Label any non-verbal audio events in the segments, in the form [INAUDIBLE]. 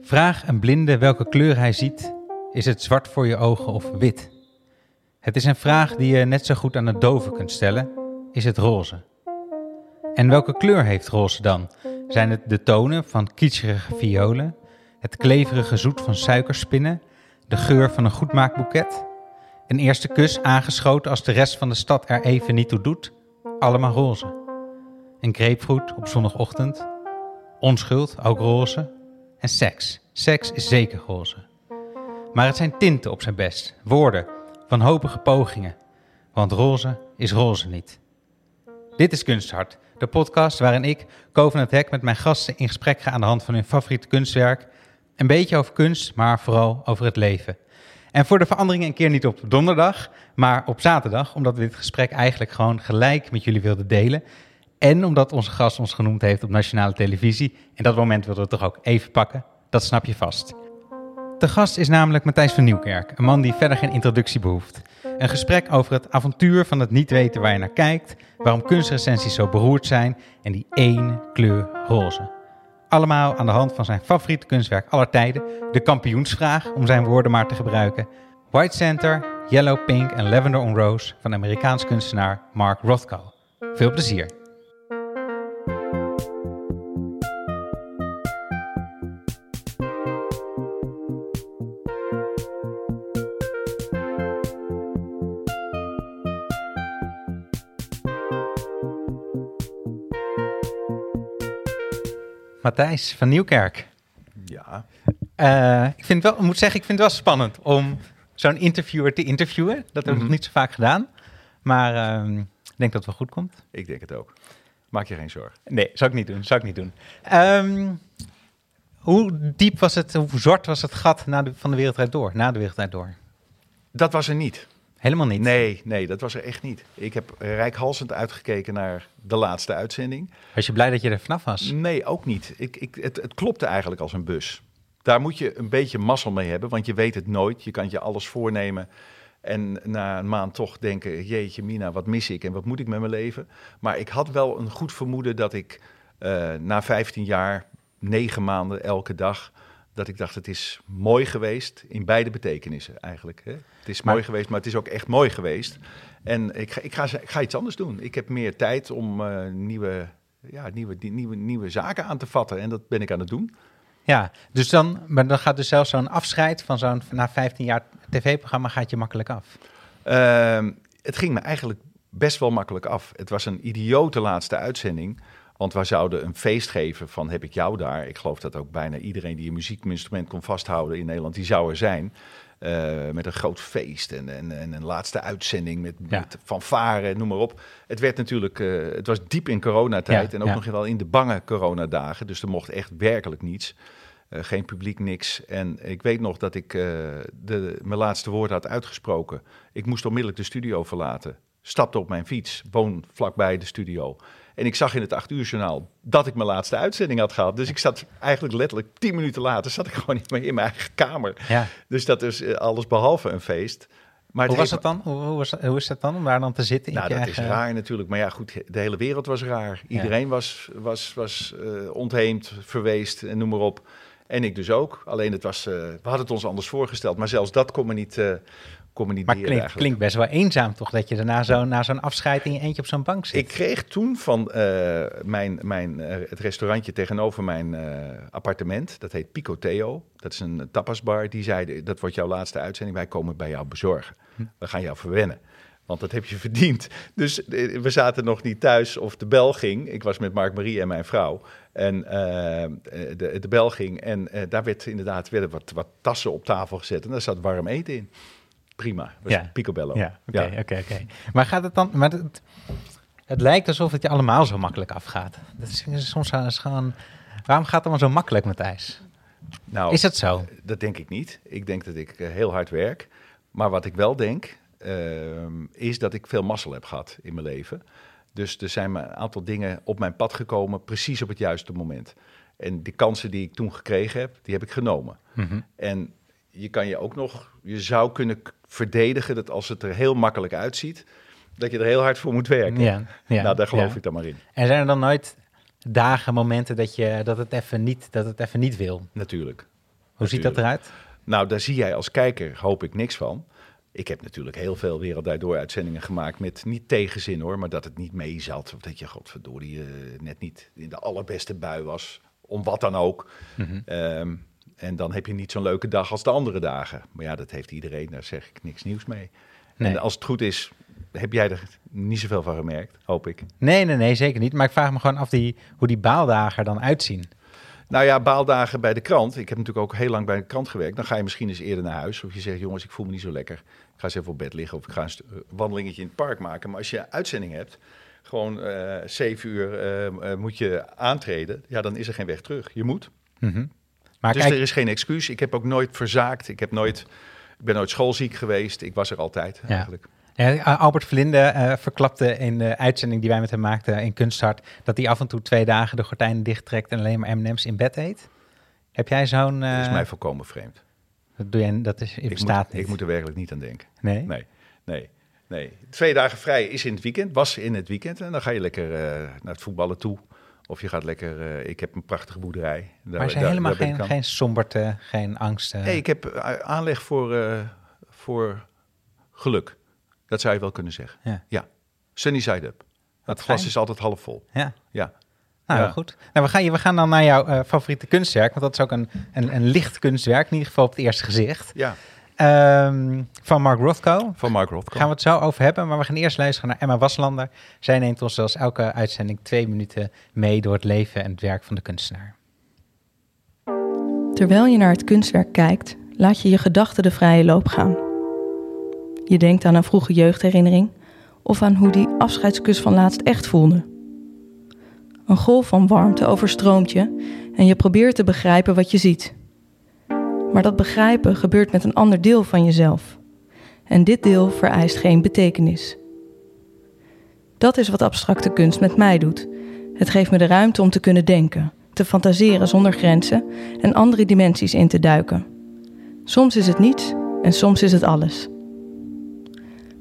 Vraag een blinde welke kleur hij ziet. Is het zwart voor je ogen of wit? Het is een vraag die je net zo goed aan een dove kunt stellen. Is het roze? En welke kleur heeft roze dan? Zijn het de tonen van kietscherige violen? Het kleverige zoet van suikerspinnen? De geur van een goedmaakboeket? Een eerste kus aangeschoten als de rest van de stad er even niet toe doet? Allemaal roze. Een grapefruit op zondagochtend? Onschuld, ook roze? En seks. Seks is zeker roze. Maar het zijn tinten op zijn best, woorden, wanhopige pogingen. Want roze is roze niet. Dit is Kunsthart, de podcast waarin ik, Koven het Hek, met mijn gasten in gesprek ga aan de hand van hun favoriete kunstwerk. Een beetje over kunst, maar vooral over het leven. En voor de verandering een keer niet op donderdag, maar op zaterdag, omdat we dit gesprek eigenlijk gewoon gelijk met jullie wilden delen. En omdat onze gast ons genoemd heeft op nationale televisie. En dat moment wilden we toch ook even pakken. Dat snap je vast. De gast is namelijk Matthijs van Nieuwkerk, een man die verder geen introductie behoeft. Een gesprek over het avontuur van het niet weten waar je naar kijkt, waarom kunstrecensies zo beroerd zijn en die ene kleur roze. Allemaal aan de hand van zijn favoriete kunstwerk aller tijden, de kampioensvraag, om zijn woorden maar te gebruiken. White Center, Yellow Pink en Lavender on Rose van Amerikaans kunstenaar Mark Rothko. Veel plezier! Matthijs van Nieuwkerk. Ja. Uh, ik vind wel, moet zeggen, ik vind het wel spannend om zo'n interviewer te interviewen. Dat hebben we nog Mhm. niet zo vaak gedaan. Maar uh, ik denk dat het wel goed komt. Ik denk het ook. Maak je geen zorgen. Nee, zou ik niet doen. Zou ik niet doen. Um, hoe diep was het, hoe zwart was het gat na de, van de wereldrijd door? Na de wereldrijd door? Dat was er niet. Helemaal niet? Nee, nee, dat was er echt niet. Ik heb rijkhalsend uitgekeken naar de laatste uitzending. Was je blij dat je er vanaf was? Nee, ook niet. Ik, ik, het, het klopte eigenlijk als een bus. Daar moet je een beetje mazzel mee hebben, want je weet het nooit. Je kan je alles voornemen en na een maand toch denken... jeetje mina, wat mis ik en wat moet ik met mijn leven? Maar ik had wel een goed vermoeden dat ik uh, na 15 jaar, negen maanden elke dag... dat ik dacht, het is mooi geweest, in beide betekenissen eigenlijk. Hè? Het is Maar- mooi geweest, maar het is ook echt mooi geweest. En ik ga, ik ga, ik ga iets anders doen. Ik heb meer tijd om uh, nieuwe, ja, nieuwe, die, nieuwe, nieuwe zaken aan te vatten. En dat ben ik aan het doen. Ja, dus dan, maar dan gaat dus zelfs zo'n afscheid van zo'n na 15 jaar tv-programma gaat je makkelijk af. Uh, het ging me eigenlijk best wel makkelijk af. Het was een idiote laatste uitzending. Want wij zouden een feest geven van heb ik jou daar. Ik geloof dat ook bijna iedereen die een muziekinstrument kon vasthouden in Nederland, die zou er zijn. Uh, met een groot feest en, en, en, een laatste uitzending met, Ja. met fanfare, noem maar op. Het werd natuurlijk, uh, het was diep in coronatijd Ja, en ook ja. nog wel in de bange coronadagen. Dus er mocht echt werkelijk niets. Uh, geen publiek, niks. En ik weet nog dat ik de, mijn laatste woord had uitgesproken. Ik moest onmiddellijk de studio verlaten. Stapte op mijn fiets, woon vlakbij de studio. En ik zag in het acht uur journaal dat ik mijn laatste uitzending had gehad. Dus ik zat eigenlijk letterlijk tien minuten later zat ik gewoon in mijn, in mijn eigen kamer. Ja. Dus dat is uh, alles behalve een feest. Maar Hoe was het dan? Hoe, hoe, was, hoe is het dan om daar dan te zitten? in nou, dat eigen... is raar natuurlijk. Maar ja, goed, de hele wereld was raar. Iedereen was, was, was uh, ontheemd, verweest en noem maar op. En ik dus ook. Alleen het was, uh, we hadden het ons anders voorgesteld. Maar zelfs dat kon me niet, uh, Maar klinkt, eigenlijk. klinkt best wel eenzaam toch, dat je daarna zo, na zo'n afscheid in je eentje op zo'n bank zit. Ik kreeg toen van uh, mijn, mijn, uh, het restaurantje tegenover mijn uh, appartement, dat heet Pico Theo, dat is een tapasbar, die zeiden, dat wordt jouw laatste uitzending, wij komen bij jou bezorgen. Hm. We gaan jou verwennen. Want dat heb je verdiend. Dus eh, we zaten nog niet thuis of de bel ging. Ik was met Mark Marie en mijn vrouw. En uh, de, de bel ging. En uh, daar werd inderdaad werden wat, wat tassen op tafel gezet. En daar zat warm eten in. Prima. Was ja. picobello. Ja, oké, okay, oké, oké. Maar gaat het dan... Maar het, het lijkt alsof het je allemaal zo makkelijk afgaat. Dat is soms is gewoon... Waarom gaat het allemaal zo makkelijk met ijs? Nou, is dat zo? Dat denk ik niet. Ik denk dat ik uh, heel hard werk. Maar wat ik wel denk, uh, is dat ik veel mazzel heb gehad in mijn leven. Dus er zijn een aantal dingen op mijn pad gekomen, precies op het juiste moment. En die kansen die ik toen gekregen heb, die heb ik genomen. Mm-hmm. En je kan je ook nog, je zou kunnen verdedigen dat als het er heel makkelijk uitziet, dat je er heel hard voor moet werken. Ja, ja, nou, daar geloof ja. ik dan maar in. En zijn er dan nooit dagen, momenten dat, je, dat, het even niet, dat het even niet wil. Natuurlijk. Hoe ziet dat eruit? Nou, daar zie jij als kijker, hoop ik, niks van. Ik heb natuurlijk heel veel Wereld Door uitzendingen gemaakt met niet tegenzin hoor, maar dat het niet mee zat. Of dat je, godverdorie, uh, net niet in de allerbeste bui was. Om wat dan ook. Mhm. Ehm, en dan heb je niet zo'n leuke dag als de andere dagen. Maar ja, dat heeft iedereen, daar zeg ik niks nieuws mee. Nee. En als het goed is, heb jij er niet zoveel van gemerkt, hoop ik. Nee, nee, nee, zeker niet. Maar ik vraag me gewoon af die, hoe die baaldagen er dan uitzien. Nou ja, baaldagen bij de krant. Ik heb natuurlijk ook heel lang bij de krant gewerkt. Dan ga je misschien eens eerder naar huis. Of je zegt, jongens, ik voel me niet zo lekker. Ik ga eens even op bed liggen of ik ga een eh, wandelingetje in het park maken. Maar als je uitzending hebt, gewoon eh zeven uur eh, moet je aantreden. Ja, dan is er geen weg terug. Je moet. Mhm. Maar dus kijk, er is geen excuus. Ik heb ook nooit verzaakt. Ik, heb nooit, ik ben nooit schoolziek geweest. Ik was er altijd Ja. eigenlijk. ja, Albert Verlinde eh, verklapte in de uitzending die wij met hem maakten in Kunsthart... dat hij af en toe twee dagen de gordijnen dichttrekt en alleen maar M&M's in bed eet. Heb jij zo'n... eh, Dat is mij volkomen vreemd. dat doe jij, dat is, Ik bestaat moet, niet. ik moet er werkelijk niet aan denken. Nee? Nee, nee, nee. Twee dagen vrij is in het weekend, was in het weekend. En dan ga je lekker eh, naar het voetballen toe. Of je gaat lekker, eh, ik heb een prachtige boerderij. Daar, Maar daar- helemaal daar geen, somberte, geen angst? eh? Nee, ik heb eh, aanleg voor, eh, voor geluk. Dat zou je wel kunnen zeggen. Ja. Sunny side up. Het fijn. glas is altijd half vol. Ja. Ja. Nou, Ja. goed. Nou, we, gaan, we gaan dan naar jouw favoriete kunstwerk, want dat is ook een, een, een licht kunstwerk, in ieder geval op het eerste gezicht. Ja, Ehm, van Mark Rothko. van Mark Rothko. Gaan we het zo over hebben, maar we gaan eerst luisteren naar Emma Waslander. Zij neemt ons zoals elke uitzending twee minuten mee door het leven en het werk van de kunstenaar. Terwijl je naar het kunstwerk kijkt, laat je je gedachten de vrije loop gaan. Je denkt aan een vroege jeugdherinnering of aan hoe die afscheidskus van laatst echt voelde. Een golf van warmte overstroomt je en je probeert te begrijpen wat je ziet. Maar dat begrijpen gebeurt met een ander deel van jezelf. En dit deel vereist geen betekenis. Dat is wat abstracte kunst met mij doet. Het geeft me de ruimte om te kunnen denken, te fantaseren zonder grenzen en andere dimensies in te duiken. Soms is het niets en soms is het alles.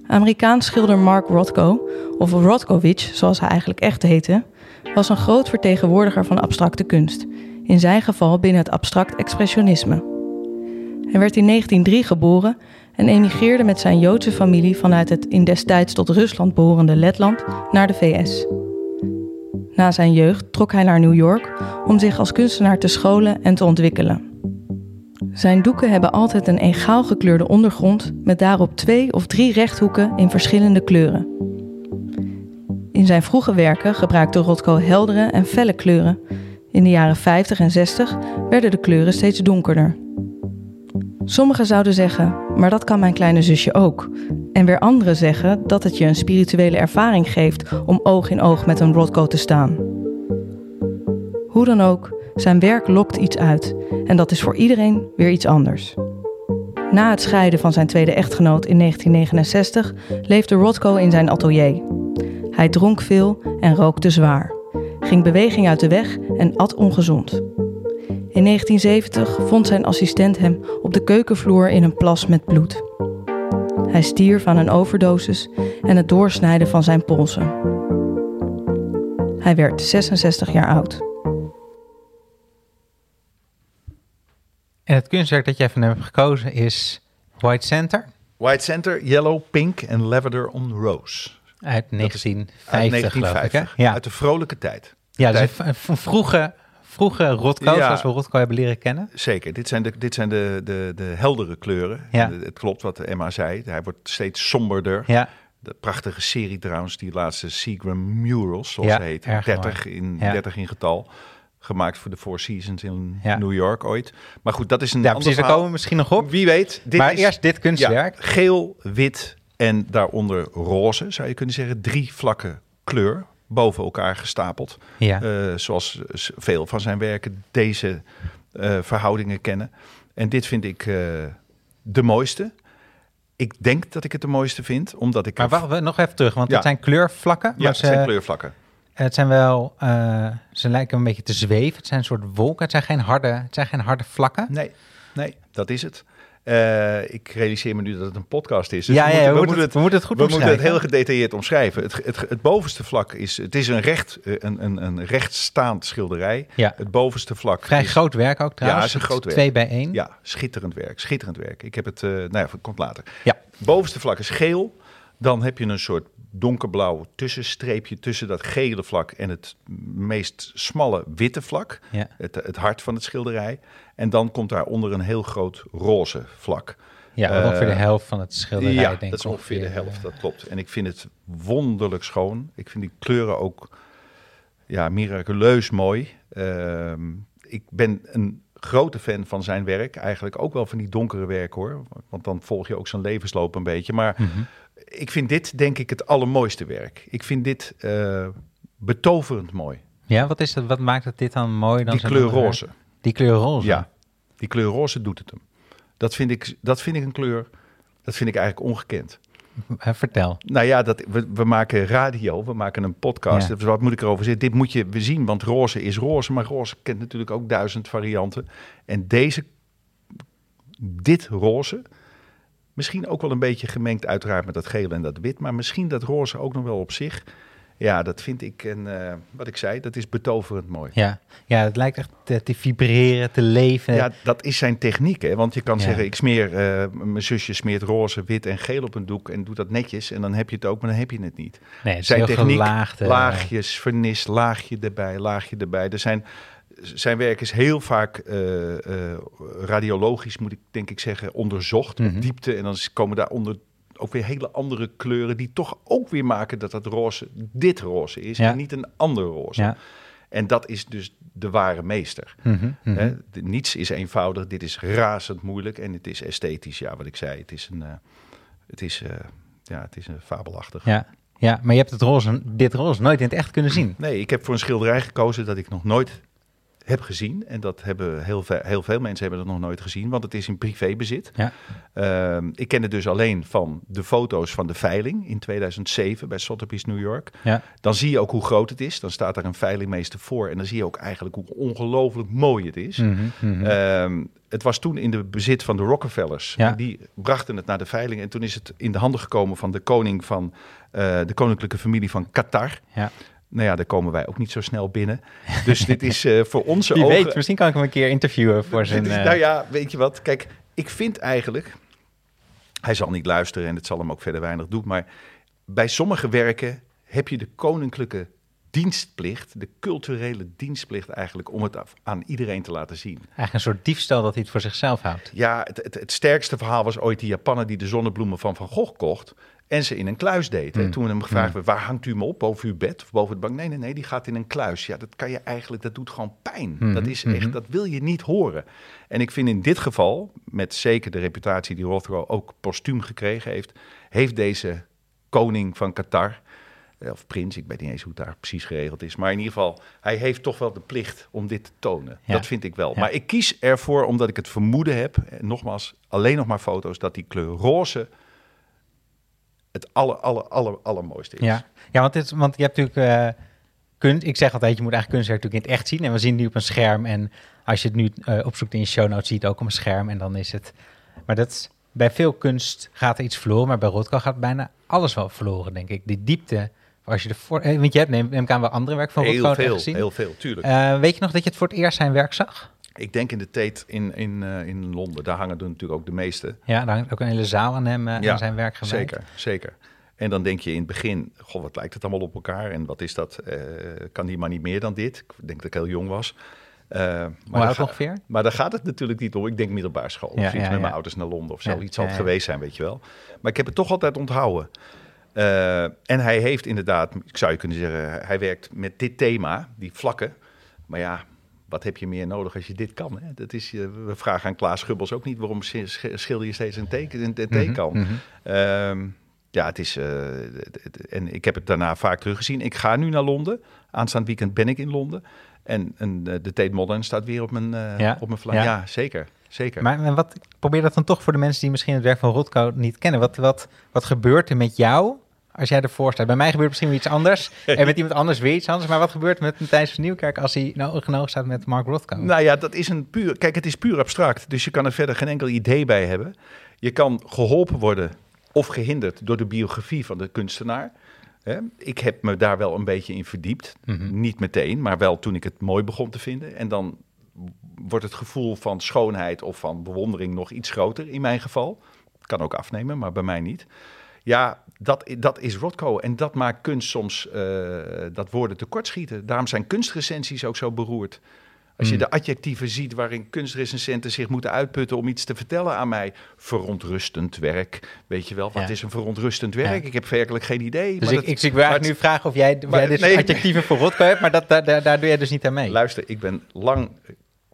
Amerikaans schilder Mark Rothko, of Rothkowicz zoals hij eigenlijk echt heette, was een groot vertegenwoordiger van abstracte kunst, in zijn geval binnen het abstract expressionisme. Hij werd in 1903 geboren en emigreerde met zijn Joodse familie vanuit het in destijds tot Rusland behorende Letland naar de VS. Na zijn jeugd trok hij naar New York om zich als kunstenaar te scholen en te ontwikkelen. Zijn doeken hebben altijd een egaal gekleurde ondergrond met daarop twee of drie rechthoeken in verschillende kleuren. In zijn vroege werken gebruikte Rothko heldere en felle kleuren. In de jaren 50 en 60 werden de kleuren steeds donkerder. Sommigen zouden zeggen, maar dat kan mijn kleine zusje ook. En weer anderen zeggen dat het je een spirituele ervaring geeft om oog in oog met een Rothko te staan. Hoe dan ook, zijn werk lokt iets uit en dat is voor iedereen weer iets anders. Na het scheiden van zijn tweede echtgenoot in 1969 leefde Rothko in zijn atelier. Hij dronk veel en rookte zwaar, ging beweging uit de weg en at ongezond. In 1970 vond zijn assistent hem op de keukenvloer in een plas met bloed. Hij stierf aan een overdosis en het doorsnijden van zijn polsen. Hij werd 66 jaar oud. En het kunstwerk dat jij van hem hebt gekozen is White Center White Center, Yellow, Pink en Lavender on Rose. uit Dat is 1950, Uit geloof ik. 1950. Hè? Ja, Uit de vrolijke tijd. ja dus tijd- een vroege, vroege Rothko, Ja. zoals we Rothko hebben leren kennen. Zeker, dit zijn de, dit zijn de, de, de heldere kleuren. Ja. En Het klopt wat Emma zei. Hij wordt steeds somberder. Ja, De prachtige serie trouwens, die laatste Seagram Murals, zoals Ja, ze heet. erg 30 in, Ja. 30 in getal. Gemaakt voor de Four Seasons in Ja. New York ooit. Maar goed, dat is een ja ander precies, daar komen we misschien nog op. Wie weet. Dit maar is, eerst dit kunstwerk. ja, geel, wit en daaronder roze, zou je kunnen zeggen. Drie vlakken kleur boven elkaar gestapeld. Ja. Eh, zoals veel van zijn werken deze eh, verhoudingen kennen. En dit vind ik eh, de mooiste. Ik denk dat ik het de mooiste vind, omdat ik... Maar wacht, we nog even terug, want Ja. het zijn kleurvlakken. ja, het zijn kleurvlakken. het zijn wel, ze lijken een beetje te zweven. Het zijn een soort wolken. Het zijn geen harde, het zijn geen harde vlakken. Nee, nee, dat is het. Eh, ik realiseer me nu dat het een podcast is. Dus ja, we, ja, moeten, we, moeten het, we moeten het goed we moeten het heel gedetailleerd omschrijven. Het, het, het bovenste vlak is, het is een, recht, eh, een, een, een rechtstaand schilderij. Ja. Het bovenste vlak Vrij is, groot werk ook trouwens. Ja, is een groot werk. Twee bij één. Ja, schitterend werk, schitterend werk. Ik heb het, eh nou ja, komt later. Ja. Bovenste vlak is geel. Dan heb je een soort donkerblauw tussenstreepje tussen dat gele vlak en het meest smalle witte vlak. Ja. Het, het hart van het schilderij. En dan komt daaronder een heel groot roze vlak. Ja, Eh, ongeveer de helft van het schilderij, ja, denk ik. dat is ongeveer de ongeveer, helft, eh. dat klopt. En ik vind het wonderlijk schoon. Ik vind die kleuren ook ja, miraculeus mooi. Ehm, ik ben een grote fan van zijn werk. Eigenlijk ook wel van die donkere werk hoor. Want dan volg je ook zijn levensloop een beetje. Maar Mhm. Ik vind dit denk ik het allermooiste werk. Ik vind dit eh, betoverend mooi. Ja, wat, is dat, wat maakt het dit dan mooi? Dan die kleur roze. Die kleur roze? Ja, die kleur roze doet het hem. Dat vind ik, dat vind ik een kleur, dat vind ik eigenlijk ongekend. Vertel. Nou ja, dat, we, we maken radio, we maken een podcast. Ja. Dus wat moet ik erover zeggen? Dit moet je we zien, want roze is roze. Maar roze kent natuurlijk ook duizend varianten. En deze, dit roze, misschien ook wel een beetje gemengd uiteraard met dat gele en dat wit. Maar misschien dat roze ook nog wel op zich. Ja, dat vind ik, een, eh, wat ik zei, dat is betoverend mooi. Ja, ja het lijkt echt te, te vibreren, te leven. Ja, dat is zijn techniek. Hè? Want je kan Ja. zeggen, ik smeer, eh, mijn zusje smeert roze, wit en geel op een doek en doet dat netjes. En dan heb je het ook, maar dan heb je het niet. nee, het zijn techniek, gelaagd. eh, laagjes, vernis, laagje erbij, laagje erbij. Er zijn, zijn werk is heel vaak eh, eh, radiologisch, moet ik denk ik zeggen, onderzocht. Mhm. Op diepte. En dan komen daaronder ook weer hele andere kleuren die toch ook weer maken dat dat roze dit roze is Ja. en niet een ander roze. Ja. En dat is dus de ware meester. Mhm, mhm. Hè, de- niets is eenvoudig, dit is razend moeilijk en het is esthetisch. Ja, wat ik zei, het is een, eh, het is, ja, het is een fabelachtig. Ja. ja, maar je hebt het roze, dit roze nooit in het echt kunnen zien. Nee, ik heb voor een schilderij gekozen dat ik nog nooit heb gezien. En dat hebben heel, veel, heel veel mensen hebben dat nog nooit gezien, want het is in privébezit. Ja. Ehm, ik ken het dus alleen van de foto's van de veiling in 2007 bij Sotheby's New York. Ja. Dan zie je ook hoe groot het is. Dan staat daar een veilingmeester voor en dan zie je ook eigenlijk hoe ongelooflijk mooi het is. Mhm, mhm. Ehm, het was toen in de bezit van de Rockefellers. Ja. Die brachten het naar de veiling. En toen is het in de handen gekomen van de koning van eh, de koninklijke familie van Qatar. ja. Nou ja, daar komen wij ook niet zo snel binnen. Dus dit is eh, voor onze Wie ogen... weet, misschien kan ik hem een keer interviewen voor zijn... Is- eh, Nou ja, weet je wat? Kijk, ik vind eigenlijk... Hij zal niet luisteren en het zal hem ook verder weinig doen. Maar bij sommige werken heb je de koninklijke dienstplicht, de culturele dienstplicht eigenlijk, om het aan iedereen te laten zien. Eigenlijk een soort diefstal dat hij het voor zichzelf houdt. Ja, het, het, het sterkste verhaal was ooit die Japaner die de zonnebloemen van Van Gogh kocht. En ze in een kluis deed. hè. Mm. Toen we hem gevraagd werd, waar hangt u hem op? Boven uw bed of boven het bank? Nee, nee, nee, die gaat in een kluis. Ja, dat kan je eigenlijk, dat doet gewoon pijn. Mhm, Dat is mhm. echt, dat wil je niet horen. En ik vind in dit geval, met zeker de reputatie die Rothko ook postuum gekregen heeft, heeft deze koning van Qatar, of prins, ik weet niet eens hoe het daar precies geregeld is, maar in ieder geval, hij heeft toch wel de plicht om dit te tonen. Ja. Dat vind ik wel. Ja. Maar ik kies ervoor omdat ik het vermoeden heb, en nogmaals, alleen nog maar foto's, dat die kleur roze het aller, aller, aller, allermooiste is. Ja, ja want, het, want je hebt natuurlijk eh, kunst. Ik zeg altijd, je moet eigenlijk kunstwerk natuurlijk in het echt zien. En we zien het nu op een scherm. En als je het nu eh, opzoekt in je show notes, zie je het ook op een scherm. En dan is het... Maar dat is, bij veel kunst gaat er iets verloren. Maar bij Rothko gaat bijna alles wel verloren, denk ik. Die diepte, als je ervoor... eh, Want je hebt, neem, neem ik aan, wel andere werk van Heel veel, gezien. heel veel, tuurlijk. Eh, weet je nog dat je het voor het eerst zijn werk zag? ik denk in de Tate in, in, eh, in Londen, daar hangen er natuurlijk ook de meeste. Ja, daar hangt ook een hele zaal aan hem, Ja, aan zijn werk gewijd. Zeker, zeker. En dan denk je in het begin, goh, wat lijkt het allemaal op elkaar? En wat is dat? Kan die maar niet meer dan dit? Ik denk dat ik heel jong was. Eh, maar, daar ongeveer? maar daar gaat het natuurlijk niet om. Ik denk middelbare school. Ja, of iets ja, met ja. mijn ouders naar Londen of zo. Iets zal het geweest zijn, weet je wel. Maar ik heb het toch altijd onthouden. Eh, en hij heeft inderdaad, ik zou je kunnen zeggen, hij werkt met dit thema, die vlakken. Maar ja, wat heb je meer nodig als je dit kan? Hè? Dat is, eh, we vragen aan Klaas Schubbels ook niet waarom sch- sch- schilder je steeds een teken, een. Ehm, ja, het is. eh, en ik heb het daarna vaak teruggezien. Ik ga nu naar Londen. Aanstaand weekend ben ik in Londen. En, en de Tate Modern staat weer op mijn, eh Ja, op mijn vla- ja. Ja. zeker. zeker. Maar, wat, probeer dat dan toch voor de mensen die misschien het werk van Rothko niet kennen. Wat, wat, wat gebeurt er met jou als jij ervoor staat? Bij mij gebeurt misschien weer iets anders. [LAUGHS] en met iemand anders weer iets anders. Maar wat gebeurt met Matthijs van Nieuwkerk als hij nou oog in oog staat met Mark Rothko? Nou ja, dat is een puur. Kijk, het is puur abstract. Dus je kan er verder geen enkel idee bij hebben. Je kan geholpen worden of gehinderd door de biografie van de kunstenaar. Ik heb me daar wel een beetje in verdiept. Mhm. Niet meteen, maar wel toen ik het mooi begon te vinden. En dan wordt het gevoel van schoonheid of van bewondering nog iets groter in mijn geval. Kan ook afnemen, maar bij mij niet. Ja, dat, dat is Rothko. En dat maakt kunst soms eh, dat woorden tekortschieten. Daarom zijn kunstrecensies ook zo beroerd. Als je Hmm. de adjectieven ziet waarin kunstrecensenten zich moeten uitputten om iets te vertellen aan mij. Verontrustend werk. Weet je wel, wat Ja. is een verontrustend werk? Ja. Ik heb werkelijk geen idee. Dus maar ik, dat- ik, ik wil eigenlijk nu vragen of jij, maar- jij dus nee. adjectieven voor Rothko hebt, maar dat, daar, daar, daar doe jij dus niet aan mee. Luister, ik ben lang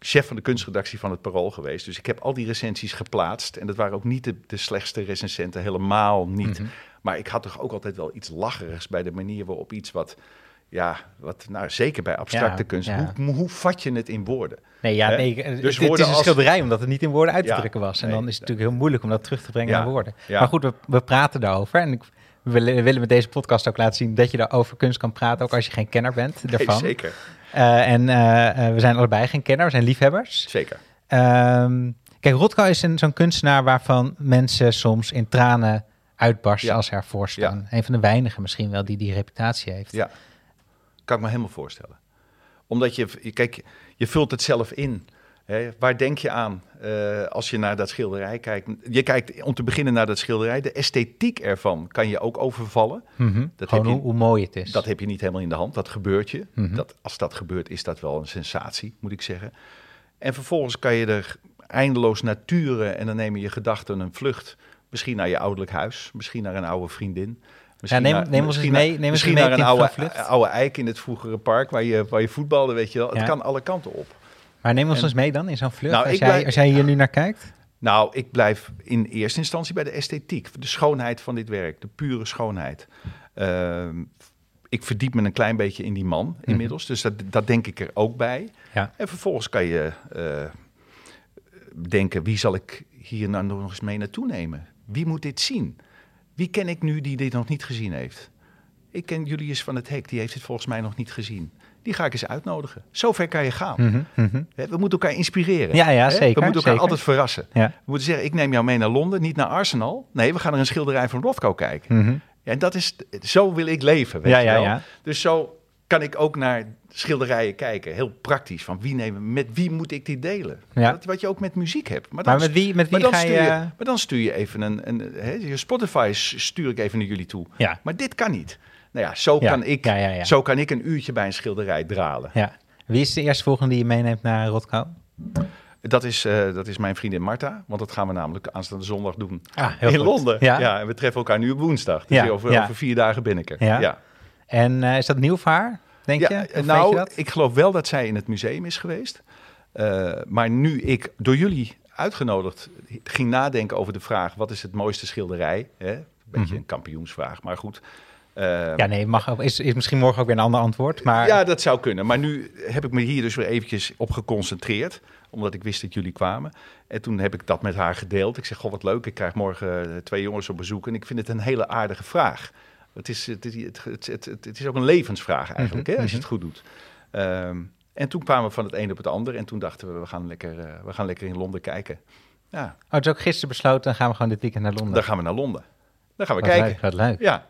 chef van de kunstredactie van het Parool geweest. Dus ik heb al die recensies geplaatst. En dat waren ook niet de, de slechtste recensenten, helemaal niet. Mhm. Maar ik had toch ook altijd wel iets lacherigs bij de manier waarop iets wat... Ja, wat, nou, zeker bij abstracte Ja, kunst. ja. Hoe, hoe vat je het in woorden? Nee, ja, nee, Dus het, is een als- schilderij omdat het niet in woorden uit te Ja, drukken was. En nee. dan is het natuurlijk heel moeilijk om dat terug te brengen naar woorden. Maar goed, we, we praten daarover. En ik, we willen, met deze podcast ook laten zien dat je daarover kunst kan praten, ook als je geen kenner bent Nee, daarvan. zeker, Eh, en eh, eh, we zijn allebei geen kenner, we zijn liefhebbers. zeker. Ehm, kijk, Rothko is een, zo'n kunstenaar waarvan mensen soms in tranen uitbarsten Ja. als ze ervoor staan. Een van de weinigen misschien wel die die reputatie heeft. Ja, kan ik me helemaal voorstellen. Omdat je- kijk, je vult het zelf in. Waar denk je aan eh, als je naar dat schilderij kijkt? Je kijkt om te beginnen naar dat schilderij. De esthetiek ervan kan je ook overvallen. Mhm. Dat Gewoon heb je- hoe, mooi het is. Dat heb je niet helemaal in de hand. Dat gebeurt je. Mhm. dat, als dat gebeurt, is dat wel een sensatie, moet ik zeggen. En vervolgens kan je er eindeloos naturen en dan neem je gedachten een vlucht. Misschien naar je ouderlijk huis, misschien naar een oude vriendin. Misschien neem- naar- neem eens misschien mee- naar- neem misschien mee naar een oude, eik in het vroegere park waar je, waar je voetbalde, weet je wel. Ja. Het kan alle kanten op. Maar neem ons En- eens mee dan in zo'n vlucht, Nou, als, jij, blijf- als jij hier nu naar kijkt. Nou, ik blijf in eerste instantie bij de esthetiek. De schoonheid van dit werk, de pure schoonheid. Ehm, ik verdiep me een klein beetje in die man inmiddels. Dus dat, dat denk ik er ook bij. Mhm. Ja. En vervolgens kan je eh, denken, wie zal ik hier nou nog eens mee naartoe nemen? Wie moet dit zien? Wie ken ik nu die dit nog niet gezien heeft? Ik ken Julius van het Hek, die heeft het volgens mij nog niet gezien. Die ga ik eens uitnodigen. Zover kan je gaan. Mhm, mhm. We moeten elkaar inspireren. Ja, ja, zeker, We moeten elkaar zeker. altijd verrassen. Ja. We moeten zeggen, ik neem jou mee naar Londen, niet naar Arsenal. Nee, we gaan naar een schilderij van Rothko kijken. Mhm. Ja, en dat is, zo wil ik leven, weet Ja, je ja, wel. ja. Dus zo kan ik ook naar schilderijen kijken. Heel praktisch. Van wie nemen, met wie moet ik dit delen? Ja. Dat, wat je ook met muziek hebt. Maar, dan Maar met wie, met wie maar dan, ga stuur je, maar dan stuur je even een... een hè, je Spotify stuur ik even naar jullie toe. Ja, Maar dit kan niet. Nou ja, zo, Ja, kan, ik, ja, zo kan ik een uurtje bij een schilderij dralen. ja. Wie is de eerstvolgende die je meeneemt naar Rothko? Dat is, eh, dat is mijn vriendin Marta. Want dat gaan we namelijk aanstaande zondag doen. Ah, heel in goed. Londen. Ja. En we treffen elkaar nu op woensdag. Dus over, over vier dagen ben ik er. Ja. En eh, is dat nieuw voor haar, denk je? eh, Of je nou, dat? ik geloof wel dat zij in het museum is geweest. Maar nu ik door jullie uitgenodigd ging nadenken over de vraag... wat is het mooiste schilderij? Hè? Een beetje Mhm. een kampioensvraag, maar goed. Eh, Ja, nee, mag ook, is, is misschien morgen ook weer een ander antwoord. Maar Ja, dat zou kunnen. Maar nu heb ik me hier dus weer eventjes op geconcentreerd. Omdat ik wist dat jullie kwamen. En toen heb ik dat met haar gedeeld. Ik zeg, goh, wat leuk. Ik krijg morgen eh, twee jongens op bezoek. En ik vind het een hele aardige vraag. Het is, het, het, het, het, is ook een levensvraag eigenlijk, Mhm, hè, als je mhm. het goed doet. Ehm, en toen kwamen we van het een op het ander. En toen dachten we, we gaan lekker, eh, we gaan lekker in Londen kijken. Ja, oh, het is ook gisteren besloten, dan gaan we gewoon dit weekend naar Londen. dan gaan we naar Londen. Dan gaan we Wat kijken. leuk, wat leuk. Ja,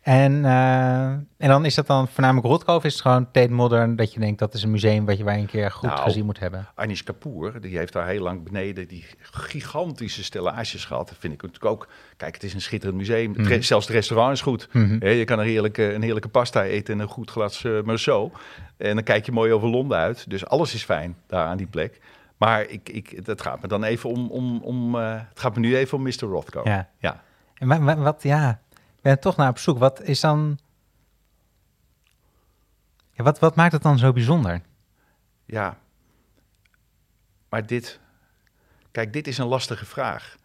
En, eh, en dan is dat dan voornamelijk Rothko of is het gewoon Tate Modern dat je denkt dat is een museum wat je je een keer goed Nou, gezien moet hebben? Anish Kapoor, die heeft daar heel lang beneden die gigantische stellages gehad. Dat vind ik natuurlijk ook. Kijk, het is een schitterend museum. Mhm. zelfs het restaurant is goed. Mhm. Je kan een heerlijke, een heerlijke pasta eten en een goed glas uh, Merceau. En dan kijk je mooi over Londen uit. Dus alles is fijn daar aan die plek. Maar ik, ik, het gaat me dan even om, om, om eh, het gaat me nu even om Mr. Rothko. Ja. ja. En wa- wa- wat, ja, ben toch naar op zoek. Wat is dan... Ja, wat, wat maakt het dan zo bijzonder? Ja. Maar dit, kijk, dit is een lastige vraag.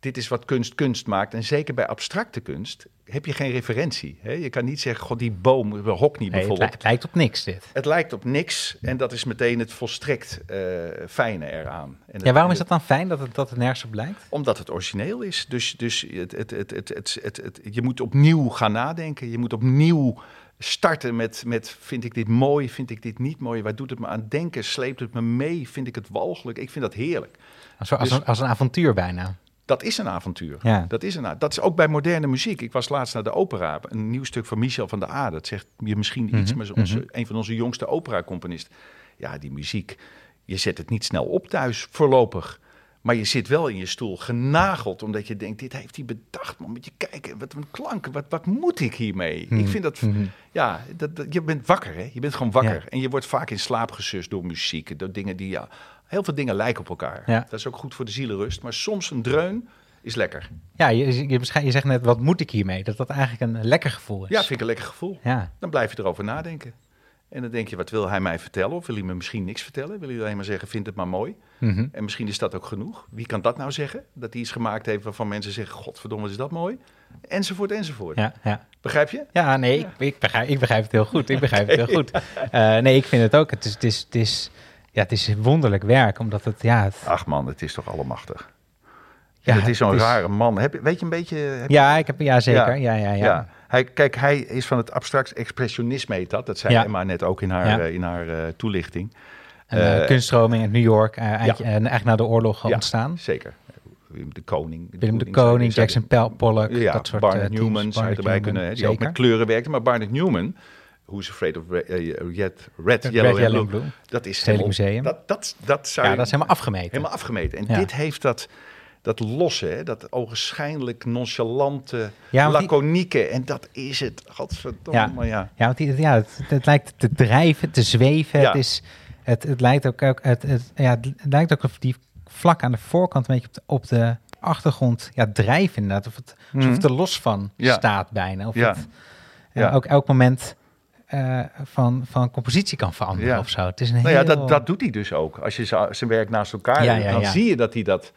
Dit is wat kunst kunst maakt. En zeker bij abstracte kunst heb je geen referentie. Hè? Je kan niet zeggen, god, die boom, Hockney Nee, het, bijvoorbeeld. li- het lijkt op niks dit. Het lijkt op niks en dat is meteen het volstrekt eh, fijne eraan. En Ja, waarom is dat dan fijn dat het, dat het nergens op lijkt? Omdat het origineel is. Dus, dus het, het, het, het, het, het, het- je moet opnieuw gaan nadenken. Je moet opnieuw starten met, met vind ik dit mooi, vind ik dit niet mooi? Waar doet het me aan denken? Sleept het me mee? Vind ik het walgelijk? Ik vind dat heerlijk. Als, als, Dus- een, als een avontuur bijna. Dat is een avontuur. Ja. Dat, is een, dat is ook bij moderne muziek. Ik was laatst naar de opera. Een nieuw stuk van Michel van der A. Dat zegt je misschien iets, Mhm, maar onze, een van onze jongste opera-componisten. Ja, die muziek. Je zet het niet snel op thuis, voorlopig. Maar je zit wel in je stoel genageld, omdat je denkt, dit heeft hij bedacht. Man, moet je kijken, wat een klanken, wat, wat moet ik hiermee? Mhm, Ik vind dat, mhm. ja, dat, dat- je bent wakker, hè? Je bent gewoon wakker. Ja. En je wordt vaak in slaap gesust door muziek, door dingen die, ja, heel veel dingen lijken op elkaar. Ja. Dat is ook goed voor de zielenrust, maar soms een dreun is lekker. Ja, je, je, je zegt net, wat moet ik hiermee? Dat dat eigenlijk een lekker gevoel is. Ja, vind ik een lekker gevoel. Ja. Dan blijf je erover nadenken. En dan denk je, wat wil hij mij vertellen? Of wil hij me misschien niks vertellen? Wil hij alleen maar zeggen, vind het maar mooi? Mhm. En misschien is dat ook genoeg. Wie kan dat nou zeggen? Dat hij iets gemaakt heeft waarvan mensen zeggen, godverdomme, is dat mooi? Enzovoort, enzovoort. Ja, ja. Begrijp je? ja nee, Ik, ik, begrijp, ik begrijp het heel goed. Ik begrijp het [LAUGHS] heel goed. Eh, nee, ik vind het ook. Het is, het is, het is, ja, het is wonderlijk werk, omdat het, ja... Het, Ach man, het is toch allemachtig. ja, en het is zo'n rare man. Heb, je- weet je een beetje... heb je- Ja, ik heb, ja, zeker. Ja, ja, ja. Ja. Hij, kijk, hij is van het abstract expressionisme heet dat. Dat zei Ja. Emma net ook in haar, eh, in haar eh, toelichting. En, eh, kunststroming in New York, eind- eigenlijk na de oorlog Ja. ontstaan. Zeker. Willem de Koning. Willem de Koning Jackson Pollock, Ja, dat soort Barnett. Newman zou erbij kunnen, hè, die ook met kleuren werkte. Maar Barnett Newman, Who's Afraid of Red, eh, Red, Red, Red, Yellow, and Yellow Blue, Blue. dat is helemaal- Museum. Dat, dat, dat zou Ja, dat is helemaal afgemeten. helemaal afgemeten. En Ja. dit heeft dat, dat losse, hè, dat ogenschijnlijk nonchalante, Ja, die- laconieke. En dat is het. Godverdomme, ja. Ja, want die, ja, het, het lijkt te drijven, te zweven. Ja. Het, is, het, het, lijkt ook, ook, het, het, ja, het lijkt ook of die vlak aan de voorkant een beetje op de, op de achtergrond ja, drijven inderdaad. Of het, alsof het er los van Mhm. Ja. staat bijna. Of Ja. het ja, Ja. ook elk moment eh, van, van compositie kan veranderen Ja. of zo. Het is een Nou heel... ja, dat, dat doet hij dus ook. Als je zijn werk naast elkaar Ja, ja, dan ja. zie je dat hij dat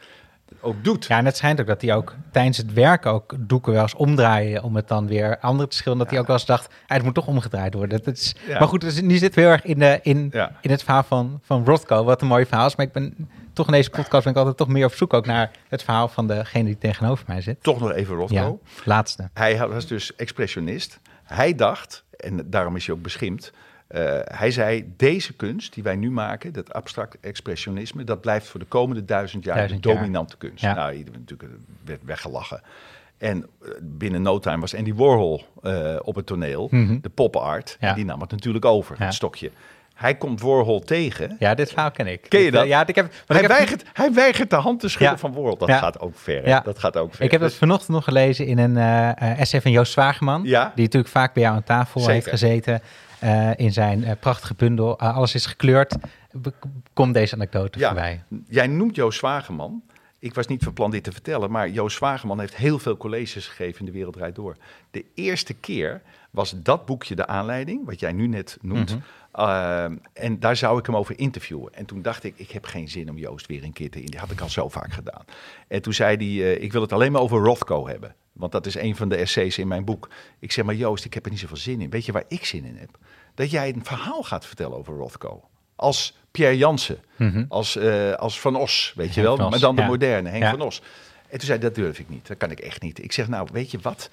ook doet. Ja, en het schijnt ook dat hij ook tijdens het werken ook doeken wel eens omdraaien om het dan weer anderen te schilderen. Dat hij ook wel eens dacht, ah, het moet toch omgedraaid worden. Dat is. Maar goed, dus nu zitten we heel erg in, de, in, in het verhaal van, van Rothko, wat een mooi verhaal is. Maar ik ben toch in deze podcast ben ik altijd toch meer op zoek ook naar het verhaal van degene die tegenover mij zit. Toch nog even Rothko. Laatste. Hij was dus expressionist. Hij dacht, en daarom is hij ook beschimpt. eh, hij zei, deze kunst die wij nu maken, dat abstract expressionisme, dat blijft voor de komende duizend jaar Duizend de jaar. dominante kunst. Ja. Nou, iedereen natuurlijk eh, werd weggelachen. En eh, binnen no time was Andy Warhol op het toneel, Mhm. de pop art. Ja. Die nam het natuurlijk over, Ja. het stokje. Hij komt Warhol tegen. Ja, dit verhaal ken ik. Ken je dat? Ja, ik heb, Hij ik heb, weigert, hij weigert de hand te schudden Ja. van Warhol. Dat Ja. gaat ook ver. Ja. Dat gaat ook ver. ik heb dat Dus- vanochtend nog gelezen in een eh, essay van Joost Zwageman. Die natuurlijk vaak bij jou aan tafel Zeker. heeft gezeten. eh, in zijn prachtige bundel. Alles is gekleurd. Komt deze anekdote voorbij. Jij noemt Joost Zwageman. Ik was niet van plan dit te vertellen, maar Joost Zwageman heeft heel veel colleges gegeven in de wereld draait door. De eerste keer was dat boekje de aanleiding, wat jij nu net noemt. Mhm. Ehm, en daar zou ik hem over interviewen. En toen dacht ik, ik heb geen zin om Joost weer een keer te in. Die had ik al zo vaak gedaan. En toen zei hij, eh, ik wil het alleen maar over Rothko hebben. Want dat is een van de essays in mijn boek. Ik zeg maar, Joost, ik heb er niet zoveel zin in. Weet je waar ik zin in heb? Dat jij een verhaal gaat vertellen over Rothko. Als Pierre Jansen, Mhm. als, eh, als Van Os, weet je wel. Os, Maar dan de moderne, Henk Ja. van Os. En toen zei hij, dat durf ik niet. Dat kan ik echt niet. Ik zeg, nou, weet je wat?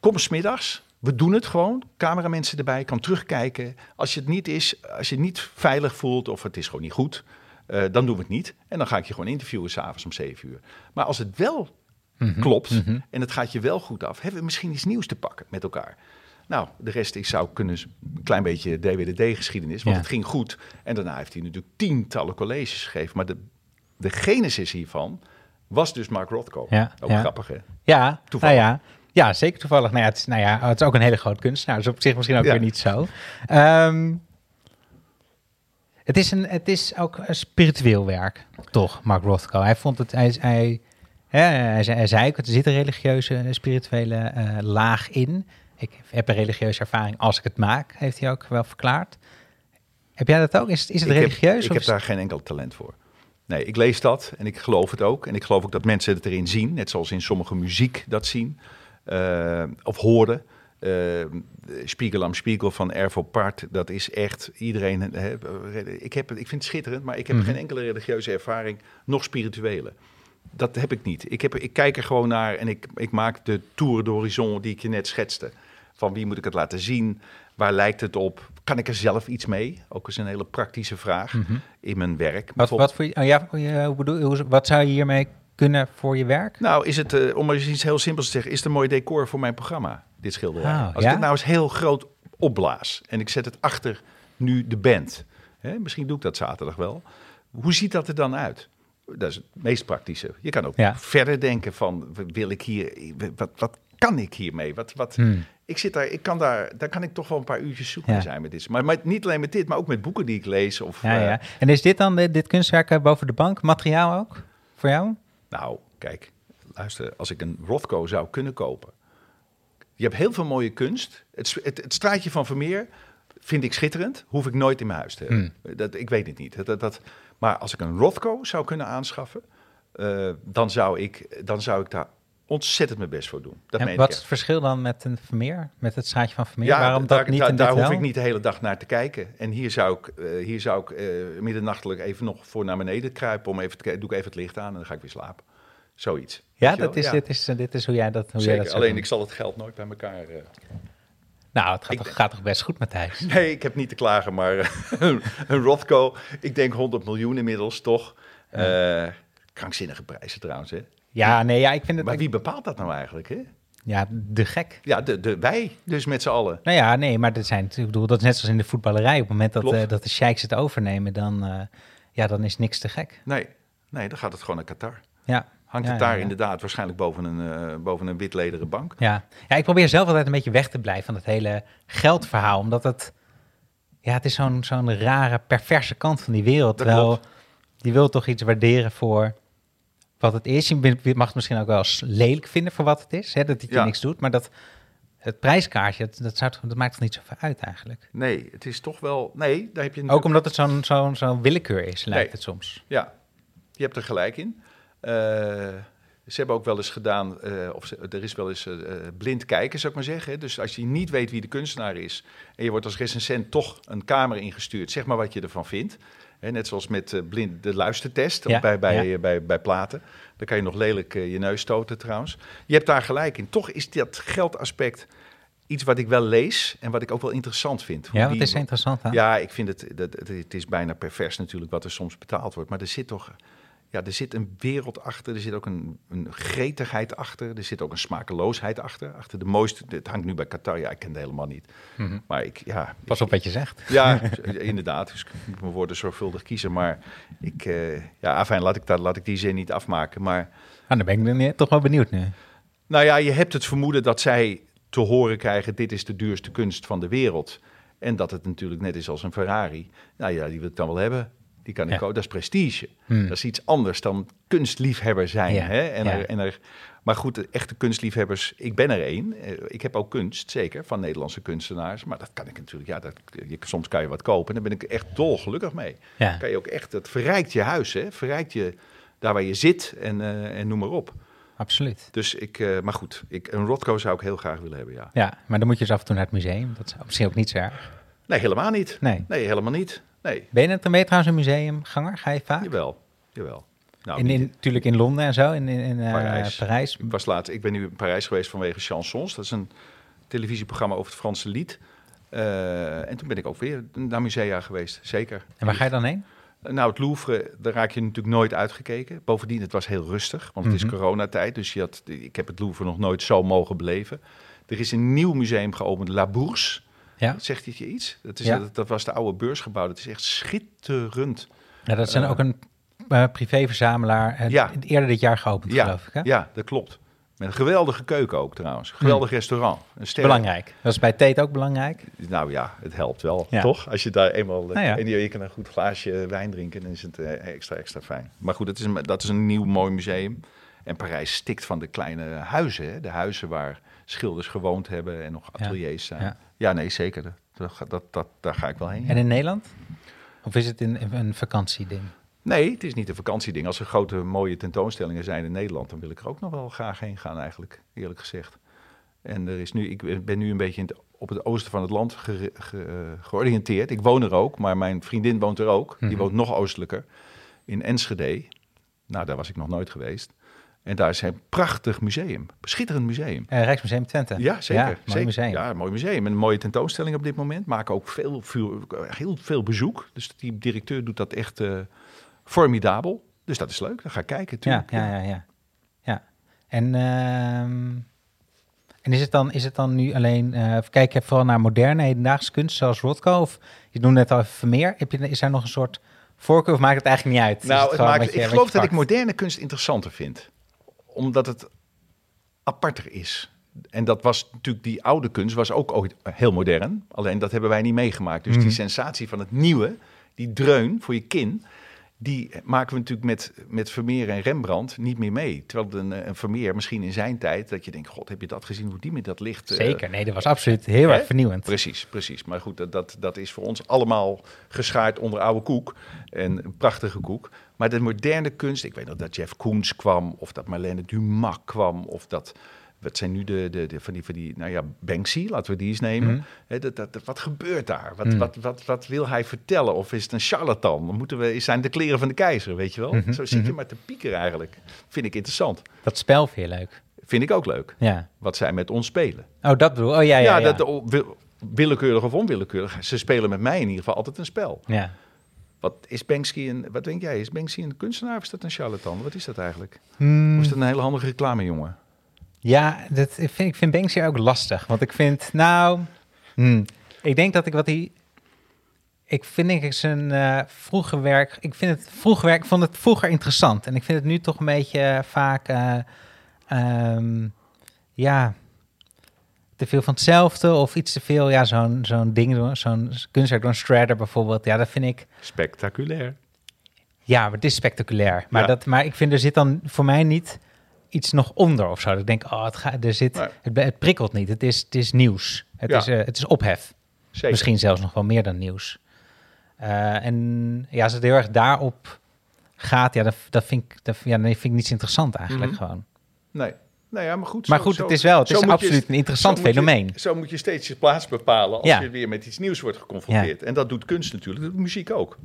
Kom smiddags. We doen het gewoon. Cameramensen erbij. Kan terugkijken. Als je het niet is, als je het niet veilig voelt of het is gewoon niet goed, eh, dan doen we het niet. En dan ga ik je gewoon interviewen s'avonds om 7 uur. Maar als het wel Mhm. klopt Mhm. en het gaat je wel goed af, hebben we misschien iets nieuws te pakken met elkaar. Nou, de rest, ik zou kunnen, een klein beetje DWDD-geschiedenis, want Ja. het ging goed. En daarna heeft hij natuurlijk tientallen colleges gegeven. Maar de, de genesis hiervan was dus Mark Rothko. Ja, Ook ja. grappig, hè? Ja, Toevallig. Nou ja, ja, zeker toevallig. Nou ja, het is, nou ja, het is ook een hele groot kunstenaar. Dus op zich misschien ook Ja. weer niet zo. Ehm, het, is een, het is ook een spiritueel werk, toch, Mark Rothko. Hij vond het, hij, hij, hè, hij, zei, hij zei ook, er zit een religieuze, spirituele eh, laag in. Ik heb een religieuze ervaring als ik het maak, heeft hij ook wel verklaard. Heb jij dat ook? Is, het- is het ik heb, religieus? ik heb is- daar geen enkel talent voor. Nee, ik lees dat en ik geloof het ook. En ik geloof ook dat mensen het erin zien, net zoals in sommige muziek dat zien of horen. Uh, Spiegel am Spiegel van Ervo Part, dat is echt iedereen. He, ik, heb, ik vind het schitterend, maar ik heb mm -hmm. geen enkele religieuze ervaring, nog spirituele. Dat heb ik niet. Ik, heb, ik kijk er gewoon naar en ik, ik maak de tour de horizon die ik je net schetste. Van wie moet ik het laten zien? Waar lijkt het op? Kan ik er zelf iets mee? Ook eens een hele praktische vraag mm -hmm. in mijn werk. Wat, wat, voor oh ja, hoe bedoel, wat zou je hiermee kunnen voor je werk? Nou, is het, uh, om eens iets heel simpels te zeggen, is het een mooi decor voor mijn programma, dit schilderij. Oh, Als ja? ik het nou eens heel groot opblaas en ik zet het achter nu de band. Hè, misschien doe ik dat zaterdag wel. Hoe ziet dat er dan uit? Dat is het meest praktische. Je kan ook Ja. verder denken van, wil ik hier, wat, wat kan ik hiermee? Wat, wat, Hmm. Ik zit daar, ik kan daar, daar kan ik toch wel een paar uurtjes zoek mee Ja. zijn met dit. Maar, maar niet alleen met dit, maar ook met boeken die ik lees. Of, Ja, eh, ja. En is dit dan, dit, dit kunstwerk eh, boven de bank, materiaal ook? Voor jou? Nou, kijk, luister, als ik een Rothko zou kunnen kopen. Je hebt heel veel mooie kunst. Het, het, het straatje van Vermeer vind ik schitterend. Hoef ik nooit in mijn huis te hebben. Dat, ik weet het niet. Dat, dat, dat- maar als ik een Rothko zou kunnen aanschaffen, eh, dan, zou ik, dan zou ik daar ontzettend mijn best voor doen. Dat en wat is het verschil dan met een Vermeer? Met het straatje van Vermeer? Ja, Waarom daar, dat niet daar, daar hoef wel? ik niet de hele dag naar te kijken. En hier zou ik, eh, hier zou ik eh, middernachtelijk even nog voor naar beneden kruipen. Om even te kijken. Doe ik even het licht aan en dan ga ik weer slapen. Zoiets. Ja, dat is, Dit, is, dit is hoe jij dat, hoe jij Zeker. dat Alleen doen. ik zal het geld nooit bij elkaar. eh. Nou, het gaat, ik toch, denk- gaat toch best goed, Matthijs? Nee, ik heb niet te klagen, maar [LAUGHS] een Rothko, ik denk 100 miljoen inmiddels toch. Eh, krankzinnige prijzen trouwens, hè? Ja, nee, ja, ik vind het... Maar wie bepaalt dat nou eigenlijk, hè? Ja, de gek. Ja, de, de, wij dus met z'n allen. Nou ja, nee, maar dat zijn, ik bedoel, dat is net zoals in de voetballerij. Op het moment dat, eh, dat de sheiks het overnemen, dan, eh, ja, dan is niks te gek. Nee, nee, dan gaat het gewoon naar Qatar. Ja. Hangt Ja, het daar ja, ja. inderdaad waarschijnlijk boven een, eh, boven een wit lederen bank. Ja. ja, ik probeer zelf altijd een beetje weg te blijven van het hele geldverhaal. Omdat het, ja, het is zo'n zo'n rare, perverse kant van die wereld. Terwijl, die wil toch iets waarderen voor wat het is. Je mag het misschien ook wel eens lelijk vinden voor wat het is. Hè, dat het je Ja. niks doet. Maar dat, het prijskaartje, dat, dat, zou, toch- dat maakt toch niet zoveel uit eigenlijk. Nee, het is toch wel... Nee, daar heb je Ook omdat het zo'n zo'n zo'n willekeur is, lijkt Nee. het soms. Ja, je hebt er gelijk in. Eh, ze hebben ook wel eens gedaan, eh, of ze- er is wel eens eh, blind kijken, zou ik maar zeggen. Dus als je niet weet wie de kunstenaar is en je wordt als recensent toch een kamer ingestuurd, zeg maar wat je ervan vindt. Hè, net zoals met eh, blind, de luistertest Ja, bij, bij, ja. eh, bij, bij platen. Dan kan je nog lelijk eh, je neus stoten trouwens. Je hebt daar gelijk in. Toch is dat geldaspect iets wat ik wel lees en wat ik ook wel interessant vind. Hoe Ja, wat die- is er interessant aan? ja, ik vind het, dat, het, het is bijna pervers natuurlijk wat er soms betaald wordt. Maar er zit toch, ja, er zit een wereld achter. Er zit ook een, een gretigheid achter. Er zit ook een smakeloosheid achter. Achter de mooiste, het hangt nu bij Qatar. Ja, ik ken het helemaal niet. Mhm. Maar ik, ja. Pas op wat je zegt. Ja, [LAUGHS] inderdaad. Dus ik moet mijn woorden zorgvuldig kiezen. Maar ik, eh, ja, afijn, laat ik, dat, laat ik die zin niet afmaken. Maar Ah, dan ben ik toch wel benieuwd nu. nou ja, je hebt het vermoeden dat zij te horen krijgen: dit is de duurste kunst van de wereld. En dat het natuurlijk net is als een Ferrari. Nou ja, die wil ik dan wel hebben. Die kan ik Ja. ook. Dat is prestige. Hmm. Dat is iets anders dan kunstliefhebber zijn. Ja, Hè? En ja. er, en er, maar goed, de echte kunstliefhebbers, ik ben er één. Eh, Ik heb ook kunst, zeker, van Nederlandse kunstenaars. Maar dat kan ik natuurlijk, ja, dat, je, soms kan je wat kopen. En daar ben ik echt dolgelukkig mee. Ja. Kan je ook echt, het verrijkt je huis, hè? Verrijkt je daar waar je zit en, eh, en noem maar op. Absoluut. Dus ik, eh, maar goed, ik, een Rotko zou ik heel graag willen hebben, ja. Ja, maar dan moet je dus af en toe naar het museum. Dat is misschien ook niet zo erg. Nee, helemaal niet. Nee. Nee, helemaal niet. Nee, Ben je net ermee trouwens een museumganger? Ga je vaak? jawel. Jawel. Nou, in, natuurlijk in Londen en zo, in, in, eh, Parijs. Parijs. Ik, was laat, ik ben nu in Parijs geweest vanwege Chansons. Dat is een televisieprogramma over het Franse lied. Eh, en toen ben ik ook weer naar musea geweest, zeker. En waar ga je dan heen? Nou, het Louvre, daar raak je natuurlijk nooit uitgekeken. Bovendien, het was heel rustig, want het Mhm. is coronatijd. Dus je had, ik heb het Louvre nog nooit zo mogen beleven. Er is een nieuw museum geopend, La Bourse. Ja, Zegt dit je iets? Dat, is, Ja. dat, dat was de oude beursgebouw. Dat is echt schitterend. ja dat zijn Eh, ook een eh, privéverzamelaar. eh, Ja. Eerder dit jaar geopend, Ja, geloof ik. Hè? ja, dat klopt. Met een geweldige keuken ook trouwens. Geweldig restaurant. Een Belangrijk. Dat is bij Tate ook belangrijk. Nou ja, het helpt wel, Ja. toch? Als je daar eenmaal... Nou ja. En je, je kan een goed glaasje wijn drinken, dan is het extra, extra fijn. Maar goed, dat is, een, dat is een nieuw mooi museum. En Parijs stikt van de kleine huizen. Hè? De huizen waar schilders gewoond hebben en nog Ja. ateliers zijn. Ja. Nee, zeker. Dat, dat, dat, daar ga ik wel heen. En in Nederland? Of is het in, een vakantieding? Nee, het is niet een vakantieding. Als er grote mooie tentoonstellingen zijn in Nederland, dan wil ik er ook nog wel graag heen gaan eigenlijk, eerlijk gezegd. En er is nu, ik ben nu een beetje in het, op het oosten van het land ge, ge, georiënteerd. Ik woon er ook, maar mijn vriendin woont er ook. Die Mhm. woont nog oostelijker, in Enschede. Nou, daar was ik nog nooit geweest. En daar is een prachtig museum, schitterend museum. Eh, Rijksmuseum Twente. Ja, zeker. Ja, mooi museum. Ja, een mooi museum. En een mooie tentoonstelling op dit moment. Maken ook veel, veel, heel veel bezoek. Dus die directeur doet dat echt eh, formidabel. Dus dat is leuk. Dan ga ik kijken. Ja, tuurlijk. ja, ja, ja. ja. En, ehm, en is, het dan, is het dan nu alleen... eh kijk je vooral naar moderne hedendaagse kunst zoals Rothko? Of je noemde net al even Vermeer. Heb je, is er nog een soort voorkeur of maakt het eigenlijk niet uit? Nou, het maakt, ik geloof dat ik moderne kunst interessanter vind. Omdat het aparter is. En dat was natuurlijk, die oude kunst was ook ooit heel modern. Alleen dat hebben wij niet meegemaakt. Dus Mhm. die sensatie van het nieuwe, die dreun voor je kin... die maken we natuurlijk met, met Vermeer en Rembrandt niet meer mee. Terwijl een, een Vermeer misschien in zijn tijd... dat je denkt, god, heb je dat gezien, hoe die met dat licht... eh, Zeker, nee, dat was absoluut heel hè? erg vernieuwend. Precies, precies. Maar goed, dat, dat, dat is voor ons allemaal geschaard onder oude koek. En een prachtige koek. Maar de moderne kunst, ik weet nog dat Jeff Koons kwam, of dat Marlene Dumas kwam, of dat. Wat zijn nu de, de, de van, die, van die, nou ja, Banksy, laten we die eens nemen. Mhm. Hè, dat, dat, wat gebeurt daar? Wat, Mhm. wat, wat, wat wil hij vertellen? Of is het een charlatan? Dan moeten we, zijn de kleren van de keizer, weet je wel? Mhm, Zo zit je maar te piekeren eigenlijk. Vind ik interessant. Dat spel vind je leuk. Vind ik ook leuk. Ja. Wat zij met ons spelen. Oh, dat bedoel Oh, ja, ja, Ja, ja. Dat, wil- willekeurig of onwillekeurig. Ze spelen met mij in ieder geval altijd een spel. ja. Wat is Banksy een, wat denk jij? Is Banksy een kunstenaar of is dat een charlatan? Wat is dat eigenlijk? Hmm. Of is dat een hele handige reclamejongen? Ja, dat, ik, vind, ik vind Banksy ook lastig. Want ik vind, nou... hmm, ik denk dat ik wat hij... Ik vind denk ik zijn eh vroege werk... Ik vind het vroege werk... Ik vond het vroeger interessant. En ik vind het nu toch een beetje vaak... eh, ehm, ja... Te veel van hetzelfde of iets te veel... Ja, zo'n zo'n ding, zo'n kunstwerk door een Strader bijvoorbeeld. Ja, dat vind ik... Spectaculair. Ja, maar het is spectaculair. Maar, Ja. dat, maar ik vind er zit dan voor mij niet iets nog onder of zo. Dat Ik denk, oh, het, gaat, er zit, Nee. het, het prikkelt niet. Het is, het is nieuws. Het, Ja. is, eh, het is ophef. Zeker. Misschien zelfs nog wel meer dan nieuws. Eh, en ja, als het heel erg daarop gaat, ja, dat, dat, vind, ik, dat, ja, dan vind ik niets interessant eigenlijk Mhm. gewoon. Nee. Nou ja, maar goed. Maar zo- goed, het is wel, het is je- absoluut een interessant zo moet je- fenomeen. zo moet je steeds je plaats bepalen als Ja. je weer met iets nieuws wordt geconfronteerd. En dat doet kunst natuurlijk, dat doet muziek ook.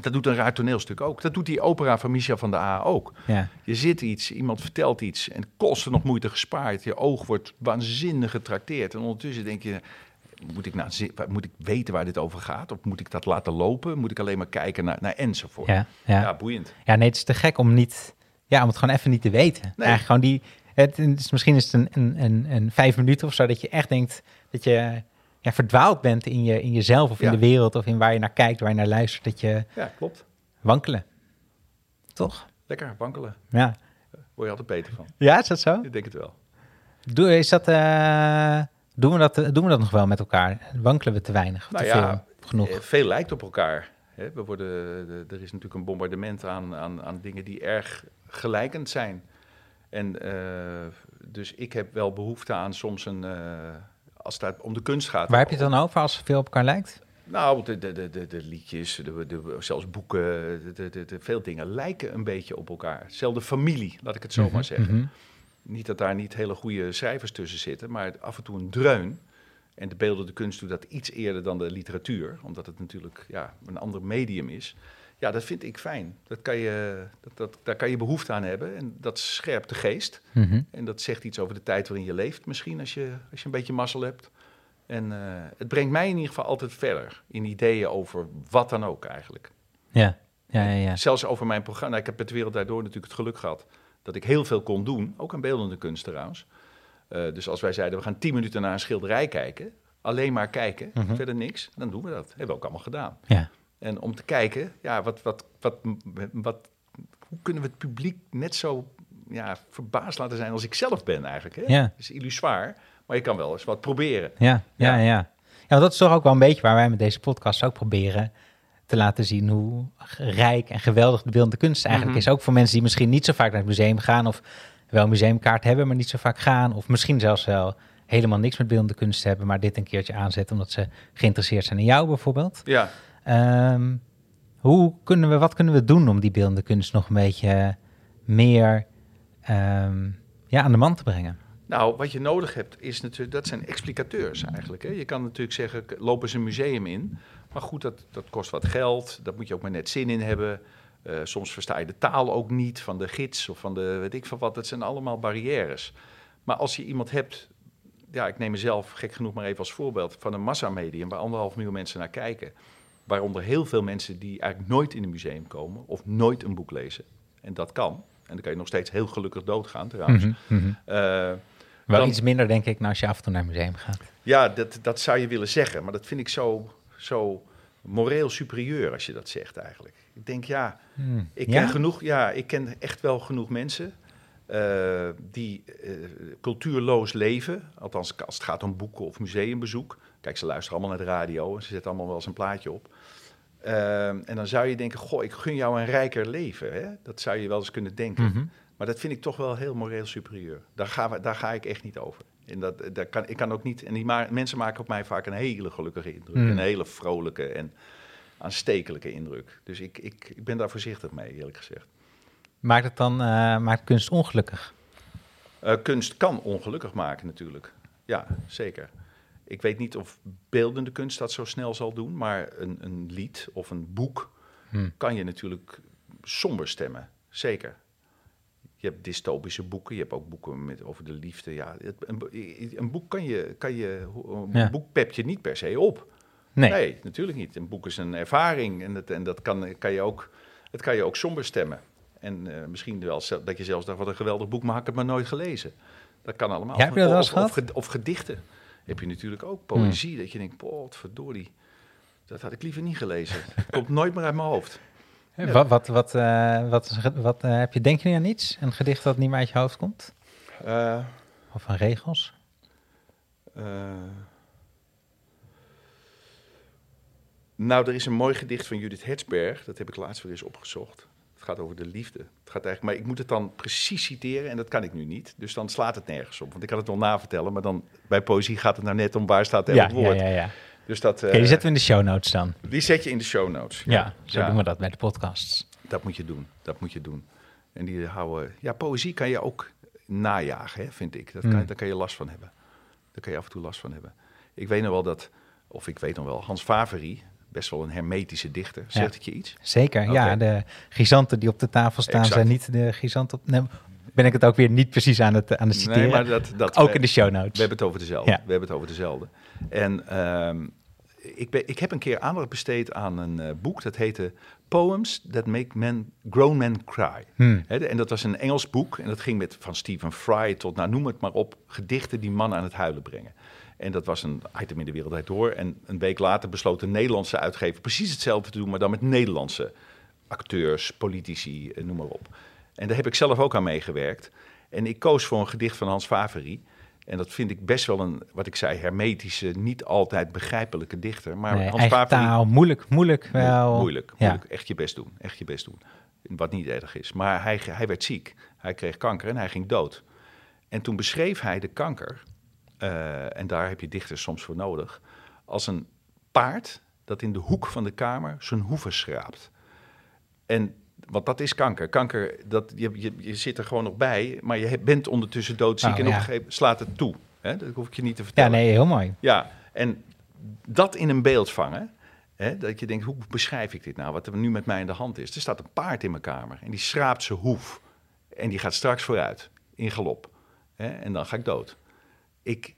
Dat doet een raar toneelstuk ook. Dat doet die opera van Michel van der A ook. Ja, Je zit iets, iemand vertelt iets en kosten nog moeite gespaard. Je oog wordt waanzinnig getrakteerd. En ondertussen denk je, moet ik, nou, moet ik weten waar dit over gaat? Of moet ik dat laten lopen? Moet ik alleen maar kijken naar, naar enzovoort? ja, ja. Ja, boeiend. Ja, nee, het is te gek om niet, ja, om het gewoon even niet te weten. Eigenlijk gewoon die, het, is, misschien is het een, een, een, een vijf minuten of zo dat je echt denkt dat je ja, verdwaald bent in, je, in jezelf of in Ja. de wereld of in waar je naar kijkt, waar je naar luistert, dat je Ja, klopt. wankelen. Toch? Lekker wankelen. Ja. Word je altijd beter van. Ja, is dat zo? Ik denk het wel. Doe, is dat, eh, doen, we dat, doen we dat nog wel met elkaar? Wankelen we te weinig? Nou te ja, veel? Genoeg? Eh, Veel lijkt op elkaar. We worden, de- er is natuurlijk een bombardement aan, aan, aan dingen die erg gelijkend zijn. En eh, dus ik heb wel behoefte aan soms een, eh, als het om de kunst gaat. Waar heb je het dan over als het veel op elkaar lijkt? Nou, de, de, de, de, de liedjes, de, de, zelfs boeken, de, de, de, de- veel dingen lijken een beetje op elkaar. Hetzelfde familie, laat ik het zo Mhm, maar zeggen. mhm. Niet dat daar niet hele goede schrijvers tussen zitten, maar af en toe een dreun. En de beeldende kunst doet dat iets eerder dan de literatuur, omdat het natuurlijk ja, een ander medium is. Ja, dat vind ik fijn. Dat kan je, dat, dat, daar kan je behoefte aan hebben en dat scherpt de geest. Mhm. En dat zegt iets over de tijd waarin je leeft misschien, als je, als je een beetje mazzel hebt. En eh, het brengt mij in ieder geval altijd verder in ideeën over wat dan ook eigenlijk. Ja, ja, ja. ja. Zelfs over mijn programma. Nou, ik heb met de wereld daardoor natuurlijk het geluk gehad dat ik heel veel kon doen, ook aan beeldende kunst trouwens. Eh, dus als wij zeiden, we gaan tien minuten naar een schilderij kijken, alleen maar kijken, Mhm. verder niks, dan doen we dat. Hebben we ook allemaal gedaan. ja. En om te kijken, ja, wat, wat, wat, wat, hoe kunnen we het publiek net zo ja, verbaasd laten zijn als ik zelf ben eigenlijk. Hè? Ja. Het is illusoir, maar je kan wel eens wat proberen. Ja, ja, Ja. ja. dat is toch ook wel een beetje waar wij met deze podcast ook proberen te laten zien hoe rijk en geweldig de beeldende kunst eigenlijk Mhm. is. Ook voor mensen die misschien niet zo vaak naar het museum gaan of wel een museumkaart hebben, maar niet zo vaak gaan. Of misschien zelfs wel helemaal niks met beeldende kunst hebben, maar dit een keertje aanzetten omdat ze geïnteresseerd zijn in jou bijvoorbeeld. Ja, Ehm, Hoe kunnen we, wat kunnen we doen om die beeldende kunst nog een beetje meer ehm, ja, aan de man te brengen? Nou, wat je nodig hebt, is natuurlijk, dat zijn explicateurs eigenlijk. Hè. Je kan natuurlijk zeggen, loop eens een museum in. Maar goed, dat, dat kost wat geld. Daar moet je ook maar net zin in hebben. Eh, soms versta je de taal ook niet van de gids of van de weet ik van wat. Dat zijn allemaal barrières. Maar als je iemand hebt, ja, ik neem mezelf gek genoeg maar even als voorbeeld, van een massamedium waar anderhalf miljoen mensen naar kijken. Waaronder heel veel mensen die eigenlijk nooit in een museum komen of nooit een boek lezen. En dat kan. En dan kan je nog steeds heel gelukkig doodgaan trouwens. Eh, Wel Dan- iets minder, denk ik, nou, als je af en toe naar een museum gaat. ja, dat, dat zou je willen zeggen, maar dat vind ik zo, zo moreel superieur als je dat zegt eigenlijk. Ik denk, ja, Hmm. ik Ja? ken genoeg, ja, ik ken echt wel genoeg mensen eh, die eh, cultuurloos leven. Althans, als het gaat om boeken of museumbezoek. Kijk, ze luisteren allemaal naar de radio en ze zetten allemaal wel eens een plaatje op. Eh, en dan zou je denken, goh, ik gun jou een rijker leven. Hè? Dat zou je wel eens kunnen denken. Mhm. Maar dat vind ik toch wel heel moreel superieur. Daar ga, we- daar ga ik echt niet over. En dat, daar kan, ik kan ook niet. En die ma- mensen maken op mij vaak een hele gelukkige indruk. Mm. Een hele vrolijke en aanstekelijke indruk. Dus ik, ik, ik ben daar voorzichtig mee, eerlijk gezegd. Maakt het dan eh, maakt kunst ongelukkig? Eh, kunst kan ongelukkig maken, natuurlijk. Ja, zeker. Ik weet niet of beeldende kunst dat zo snel zal doen. Maar een, een lied of een boek Hmm. kan je natuurlijk somber stemmen. Zeker. Je hebt dystopische boeken, je hebt ook boeken met, over de liefde. Ja, het- een, een boek kan je, kan je, een Ja. boek pep je niet per se op. Nee. Nee, natuurlijk niet. Een boek is een ervaring en dat, en dat kan, kan je ook, het kan je ook somber stemmen. En eh, misschien wel dat je zelfs dacht, wat een geweldig boek, maar ik heb het maar nooit gelezen. Dat kan allemaal. Ja, heb je dat wel eens of, of, of gedichten heb je natuurlijk ook. Poëzie, dat je denkt, verdorie, dat had ik liever niet gelezen. Het komt nooit meer uit mijn hoofd. Wat, wat, wat, eh, wat, wat eh, heb je, denk je nu aan iets? Een gedicht dat niet meer uit je hoofd komt? Eh, Of aan regels? nou, er is een mooi gedicht van Judith Hertzberg, dat heb ik laatst weer eens opgezocht. Het gaat over de liefde. Het gaat eigenlijk, maar ik moet het dan precies citeren en dat kan ik nu niet. Dus dan slaat het nergens op. Want ik kan het wel navertellen, maar dan bij poëzie gaat het nou net om waar staat elk Ja, ja, woord. ja, ja. Dus dat, Oké, die eh, zetten we in de show notes dan. die zet je in de show notes. Ja, zo Ja. doen we dat bij de podcasts. Dat moet je doen. Dat moet je doen. En die houden. Ja, poëzie kan je ook najagen, hè, vind ik. Dat kan, Hmm. Daar kan je last van hebben. Daar kan je af en toe last van hebben. Ik weet nog wel dat, of ik weet nog wel, Hans Favery, best wel een hermetische dichter. Zegt Ja. het je iets? Zeker, ja. De giganten die op de tafel staan Exact. zijn niet de giganten op... Nee, ben ik het ook weer niet precies aan het, aan het citeren. Nee, maar dat, dat, ook we- in de show We notes. hebben het over dezelfde. Ja. We hebben het over dezelfde. En ehm, ik, ben, ik heb een keer aandacht besteed aan een eh, boek dat heette Poems That Make Men, Grown Men Cry. Hmm. De- en dat was een Engels boek en dat ging met van Stephen Fry tot, nou noem het maar op, gedichten die mannen aan het huilen brengen. En dat was een item in de wereld door. En een week later besloot een Nederlandse uitgever precies hetzelfde te doen, maar dan met Nederlandse acteurs, politici, eh, noem maar op. En daar heb ik zelf ook aan meegewerkt. En ik koos voor een gedicht van Hans Favery. En dat vind ik best wel een, wat ik zei, hermetische, niet altijd begrijpelijke dichter. Maar Nee, Hans taal, moeilijk, moeilijk wel. Moeilijk, Ja. moeilijk. Echt je best doen. Echt je best doen. Wat niet erg is. Maar hij, hij werd ziek. Hij kreeg kanker en hij ging dood. En toen beschreef hij de kanker, eh, en daar heb je dichters soms voor nodig, als een paard dat in de hoek van de kamer zijn hoeven schraapt. En, want dat is kanker. Kanker, dat, je, je, je zit er gewoon nog bij, maar je bent ondertussen doodziek Oh, en op ja. een gegeven moment slaat het toe. Hè? Dat hoef ik je niet te Ja, vertellen. nee, heel mooi. Ja, en dat in een beeld vangen. Hè, dat je denkt, hoe beschrijf ik dit nou? Wat er nu met mij in de hand is. Er staat een paard in mijn kamer en die schraapt zijn hoef. En die gaat straks vooruit, in galop. Hè, en dan ga ik dood. Ik,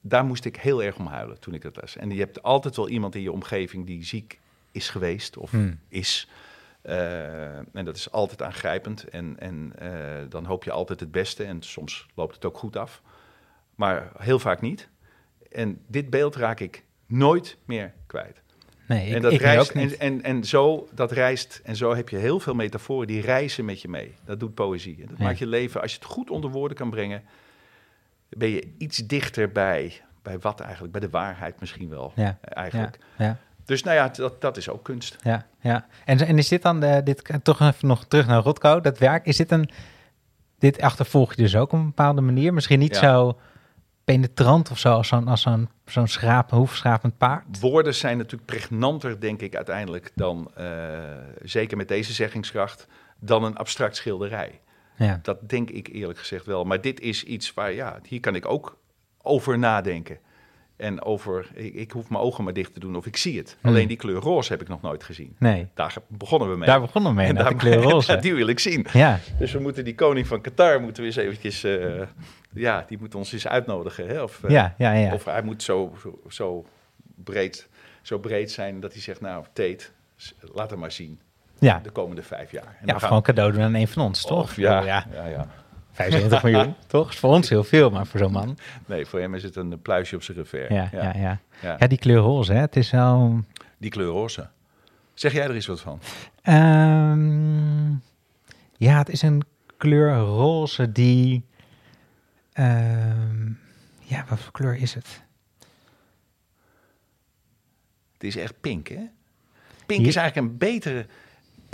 daar moest ik heel erg om huilen toen ik dat las. En je hebt altijd wel iemand in je omgeving die ziek is geweest of Hmm. is. Eh, en dat is altijd aangrijpend. En, en eh, dan hoop je altijd het beste. En soms loopt het ook goed af. Maar heel vaak niet. En dit beeld raak ik nooit meer kwijt. Nee, ik, en dat ik nu reist, ook niet. En, en, en zo, dat reist, en zo heb je heel veel metaforen die reizen met je mee. Dat doet poëzie. En dat maakt je leven, als je het goed onder woorden kan brengen, ben je iets dichter bij, bij wat eigenlijk, bij de waarheid misschien wel. Ja, eh, Eigenlijk. Ja, ja, Dus nou ja, dat, dat is ook kunst. ja, ja. En, en is dit dan, de, dit, toch even nog terug naar Rotko, dat werk, is dit een, dit achtervolg je dus ook op een bepaalde manier? Misschien niet zo penetrant of zo, als zo'n als zo'n zo'n schrapen, hoefschrapend paard. Woorden zijn natuurlijk pregnanter, denk ik, uiteindelijk dan, eh, zeker met deze zeggingskracht, dan een abstract schilderij. Ja. Dat denk ik eerlijk gezegd wel. Maar dit is iets waar, ja, hier kan ik ook over nadenken. En over, ik, ik hoef mijn ogen maar dicht te doen of ik zie het. Hmm. Alleen die kleur roze heb ik nog nooit gezien. Nee, Daar begonnen we mee. daar begonnen we mee, En met de daar- kleur roze. [LAUGHS] die wil ik zien. Ja, Dus we moeten die koning van Qatar moeten we eens eventjes, eh, ja, die moet ons eens uitnodigen. Hè? Of, eh, ja, ja, ja. of hij moet zo, zo, zo, breed, zo breed zijn dat hij zegt, nou, Tate, laat hem maar zien ja. de komende vijf jaar. En ja dan gaan- gewoon cadeau doen aan een van ons, toch? Of, ja, ja. ja. Ja, [LAUGHS] 75 miljoen, toch? Is voor ons heel veel, maar voor zo'n man. Nee, voor hem is het een pluisje op zijn revers. Ja, ja, ja. ja. Ja, die kleur roze, hè. Het is wel... Die kleur roze. Zeg jij er eens wat van? Ehm, ja, het is een kleur roze die... ehm, ja, wat voor kleur is het? Het is echt pink, hè? Pink is eigenlijk een betere...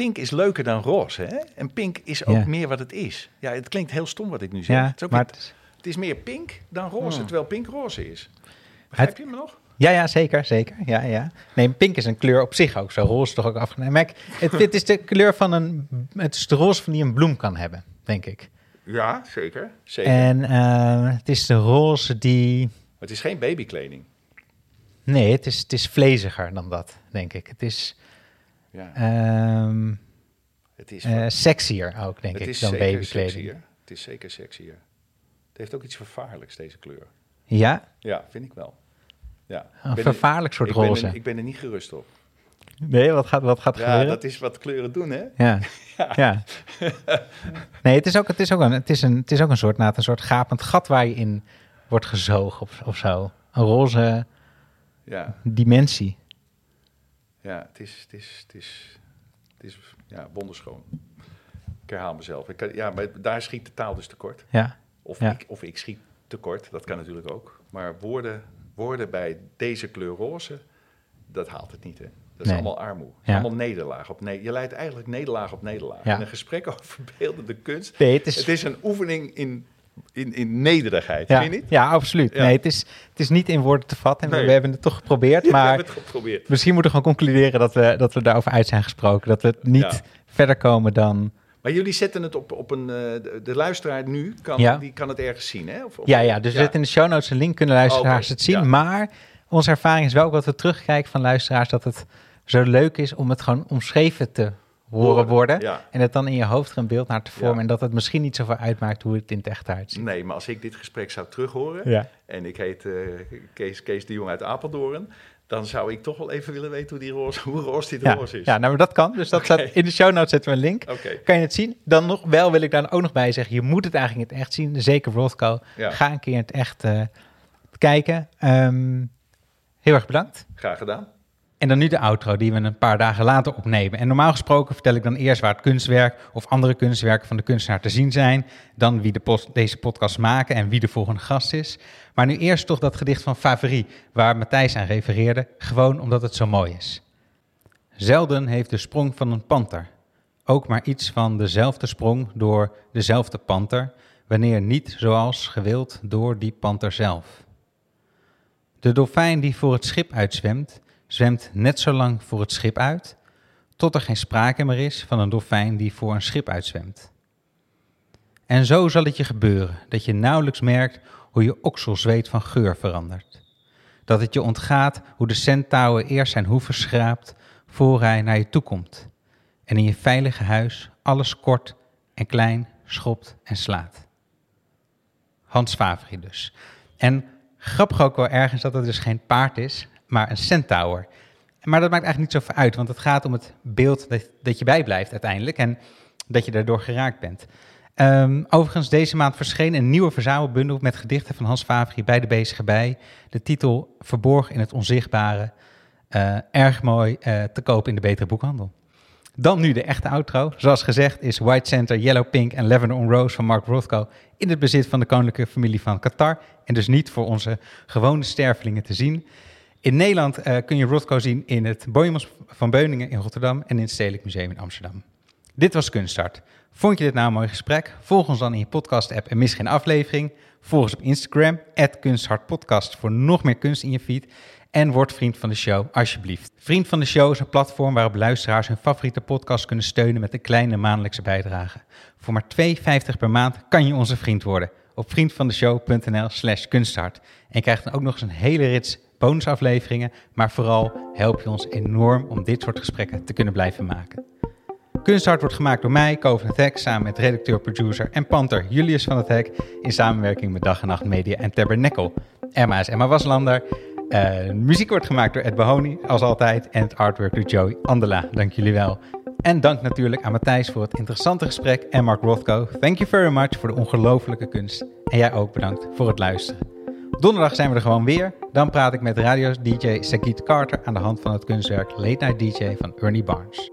Pink is leuker dan roze, hè? En pink is ook Ja. meer wat het is. Ja, het klinkt heel stom wat ik nu zeg. Ja, het, is ook maar niet- het is- het is meer pink dan roze, Hmm. terwijl pink roze is. Begrijp je me nog? Ja, ja, zeker, zeker. Ja, ja. Nee, pink is een kleur op zich ook. Zo roze is toch ook afgenomen. Maar ik- het, het is de kleur van een... Het is de roze van die een bloem kan hebben, denk ik. Ja, zeker. zeker. En eh, het is de roze die... Maar het is geen babykleding. Nee, het is, het is vleesiger dan dat, denk ik. Het is Ja, ehm het is, eh, sexier ook, denk het ik, is dan zeker babykleding. sexier. Het is zeker sexier. Het heeft ook iets vervaarlijks, deze kleur. Ja, Ja, vind ik wel. Ja. een ben er- vervaarlijk soort ik ben er- roze. ik ben er niet gerust op. Nee, wat gaat, wat gaat Ja, gebeuren? dat is wat kleuren doen, hè? Ja. [LAUGHS] ja. Nee, het is ook, het is ook, een, het is een, het is ook een soort, na een soort gapend gat waar je in wordt gezogen of, of zo. Een roze Ja, dimensie. Ja het is, het is, het is, het is ja, wonderschoon. Ik herhaal mezelf. Ik kan, ja, maar daar schiet de taal dus tekort. Ja, Of, Ja. ik, of ik schiet tekort, dat kan natuurlijk ook. Maar woorden, woorden bij deze kleur roze, dat haalt het niet, hè? Dat is Nee. allemaal armoe. Dat is Ja. allemaal nederlaag. Op ne je leidt eigenlijk nederlaag op nederlaag. Ja. In een gesprek [LAUGHS] over beeldende kunst. nee, het is, Het is een oefening in, in, in nederigheid, ja, vind je niet? ja, absoluut. Ja. Nee, het is, het is niet in woorden te vatten. En we-. We hebben het toch geprobeerd, [LAUGHS] we maar hebben het geprobeerd. misschien moeten we gewoon concluderen dat we, dat we daarover uit zijn gesproken. Dat we het niet Ja. verder komen dan... Maar jullie zetten het op, op een... eh, de, de luisteraar nu, kan, Ja. die kan het ergens zien, hè? Of, of- Ja, ja, dus er zit in de show notes een link, kunnen luisteraars Oké, het zien. Maar onze ervaring is wel ook wat we terugkijken van luisteraars, dat het zo leuk is om het gewoon omschreven te horen worden. Ja. En het dan in je hoofd een beeld naar te vormen. Ja. En dat het misschien niet zoveel uitmaakt hoe het in het echt uitziet. Nee, maar als ik dit gesprek zou terughoren... Ja. en ik heet eh, Kees, Kees de Jong uit Apeldoorn... dan zou ik toch wel even willen weten hoe, die roze, hoe roze die roze is. ja nou, maar dat kan. Dus dat staat in de show notes zetten we een link. Kan je het zien? Dan nog wel wil ik daar ook nog bij zeggen, je moet het eigenlijk in het echt zien. Zeker Rothko. Ga een keer in het echt eh, kijken. Ehm, heel erg bedankt. graag gedaan. En dan nu de outro die we een paar dagen later opnemen. En normaal gesproken vertel ik dan eerst waar het kunstwerk of andere kunstwerken van de kunstenaar te zien zijn. Dan wie de deze podcast maken en wie de volgende gast is. Maar nu eerst toch dat gedicht van Favori, waar Matthijs aan refereerde. Gewoon omdat het zo mooi is. Zelden heeft de sprong van een panter ook maar iets van dezelfde sprong door dezelfde panter, wanneer niet zoals gewild door die panter zelf. De dolfijn die voor het schip uitzwemt, zwemt net zo lang voor het schip uit, tot er geen sprake meer is van een dolfijn die voor een schip uitzwemt. En zo zal het je gebeuren dat je nauwelijks merkt hoe je okselzweet van geur verandert. Dat het je ontgaat hoe de centauer eerst zijn hoeven schraapt voor hij naar je toe komt. En in je veilige huis alles kort en klein schopt en slaat. Hans Favri dus. En grappig ook wel ergens dat het dus geen paard is, maar een centaur. Maar dat maakt eigenlijk niet zoveel uit, want het gaat om het beeld dat, je bijblijft uiteindelijk en dat je daardoor geraakt bent. Ehm, overigens, deze maand verscheen een nieuwe verzamelbundel met gedichten van Hans Favri bij de Bezige Bij. De titel Verborgen in het Onzichtbare. Eh, erg mooi eh, te koop in de betere boekhandel. Dan nu de echte outro. Zoals gezegd is White Center, Yellow Pink en Lavender on Rose van Mark Rothko in het bezit van de koninklijke familie van Qatar. En dus niet voor onze gewone stervelingen te zien. In Nederland eh, kun je Rothko zien in het Boijmans van Beuningen in Rotterdam en in het Stedelijk Museum in Amsterdam. Dit was Kunststart. Vond je dit nou een mooi gesprek? Volg ons dan in je podcast-app en mis geen aflevering. Volg ons op Instagram, @kunsthartpodcast, voor nog meer kunst in je feed. En word vriend van de show, alsjeblieft. Vriend van de show is een platform waarop luisteraars hun favoriete podcast kunnen steunen met een kleine maandelijkse bijdrage. Voor maar 2,50 per maand kan je onze vriend worden op vriendvandeshow.nl slash kunsthart. En je krijgt dan ook nog eens een hele rits bonusafleveringen, maar vooral help je ons enorm om dit soort gesprekken te kunnen blijven maken. Kunsthart wordt gemaakt door mij, het Hek, samen met redacteur, producer en panter Julius van het Hek, in samenwerking met Dag en Nacht Media en Tabernacle. Emma is Emma Waslander. Uh, muziek wordt gemaakt door Ed Bahoni, als altijd, en het artwork door Joey Andela. Dank jullie wel. En dank natuurlijk aan Matthijs voor het interessante gesprek en Mark Rothko. Thank you very much voor de ongelofelijke kunst. En jij ook bedankt voor het luisteren. Donderdag zijn we er gewoon weer. Dan praat ik met radio-dj Sagit Carter aan de hand van het kunstwerk Late Night DJ van Ernie Barnes.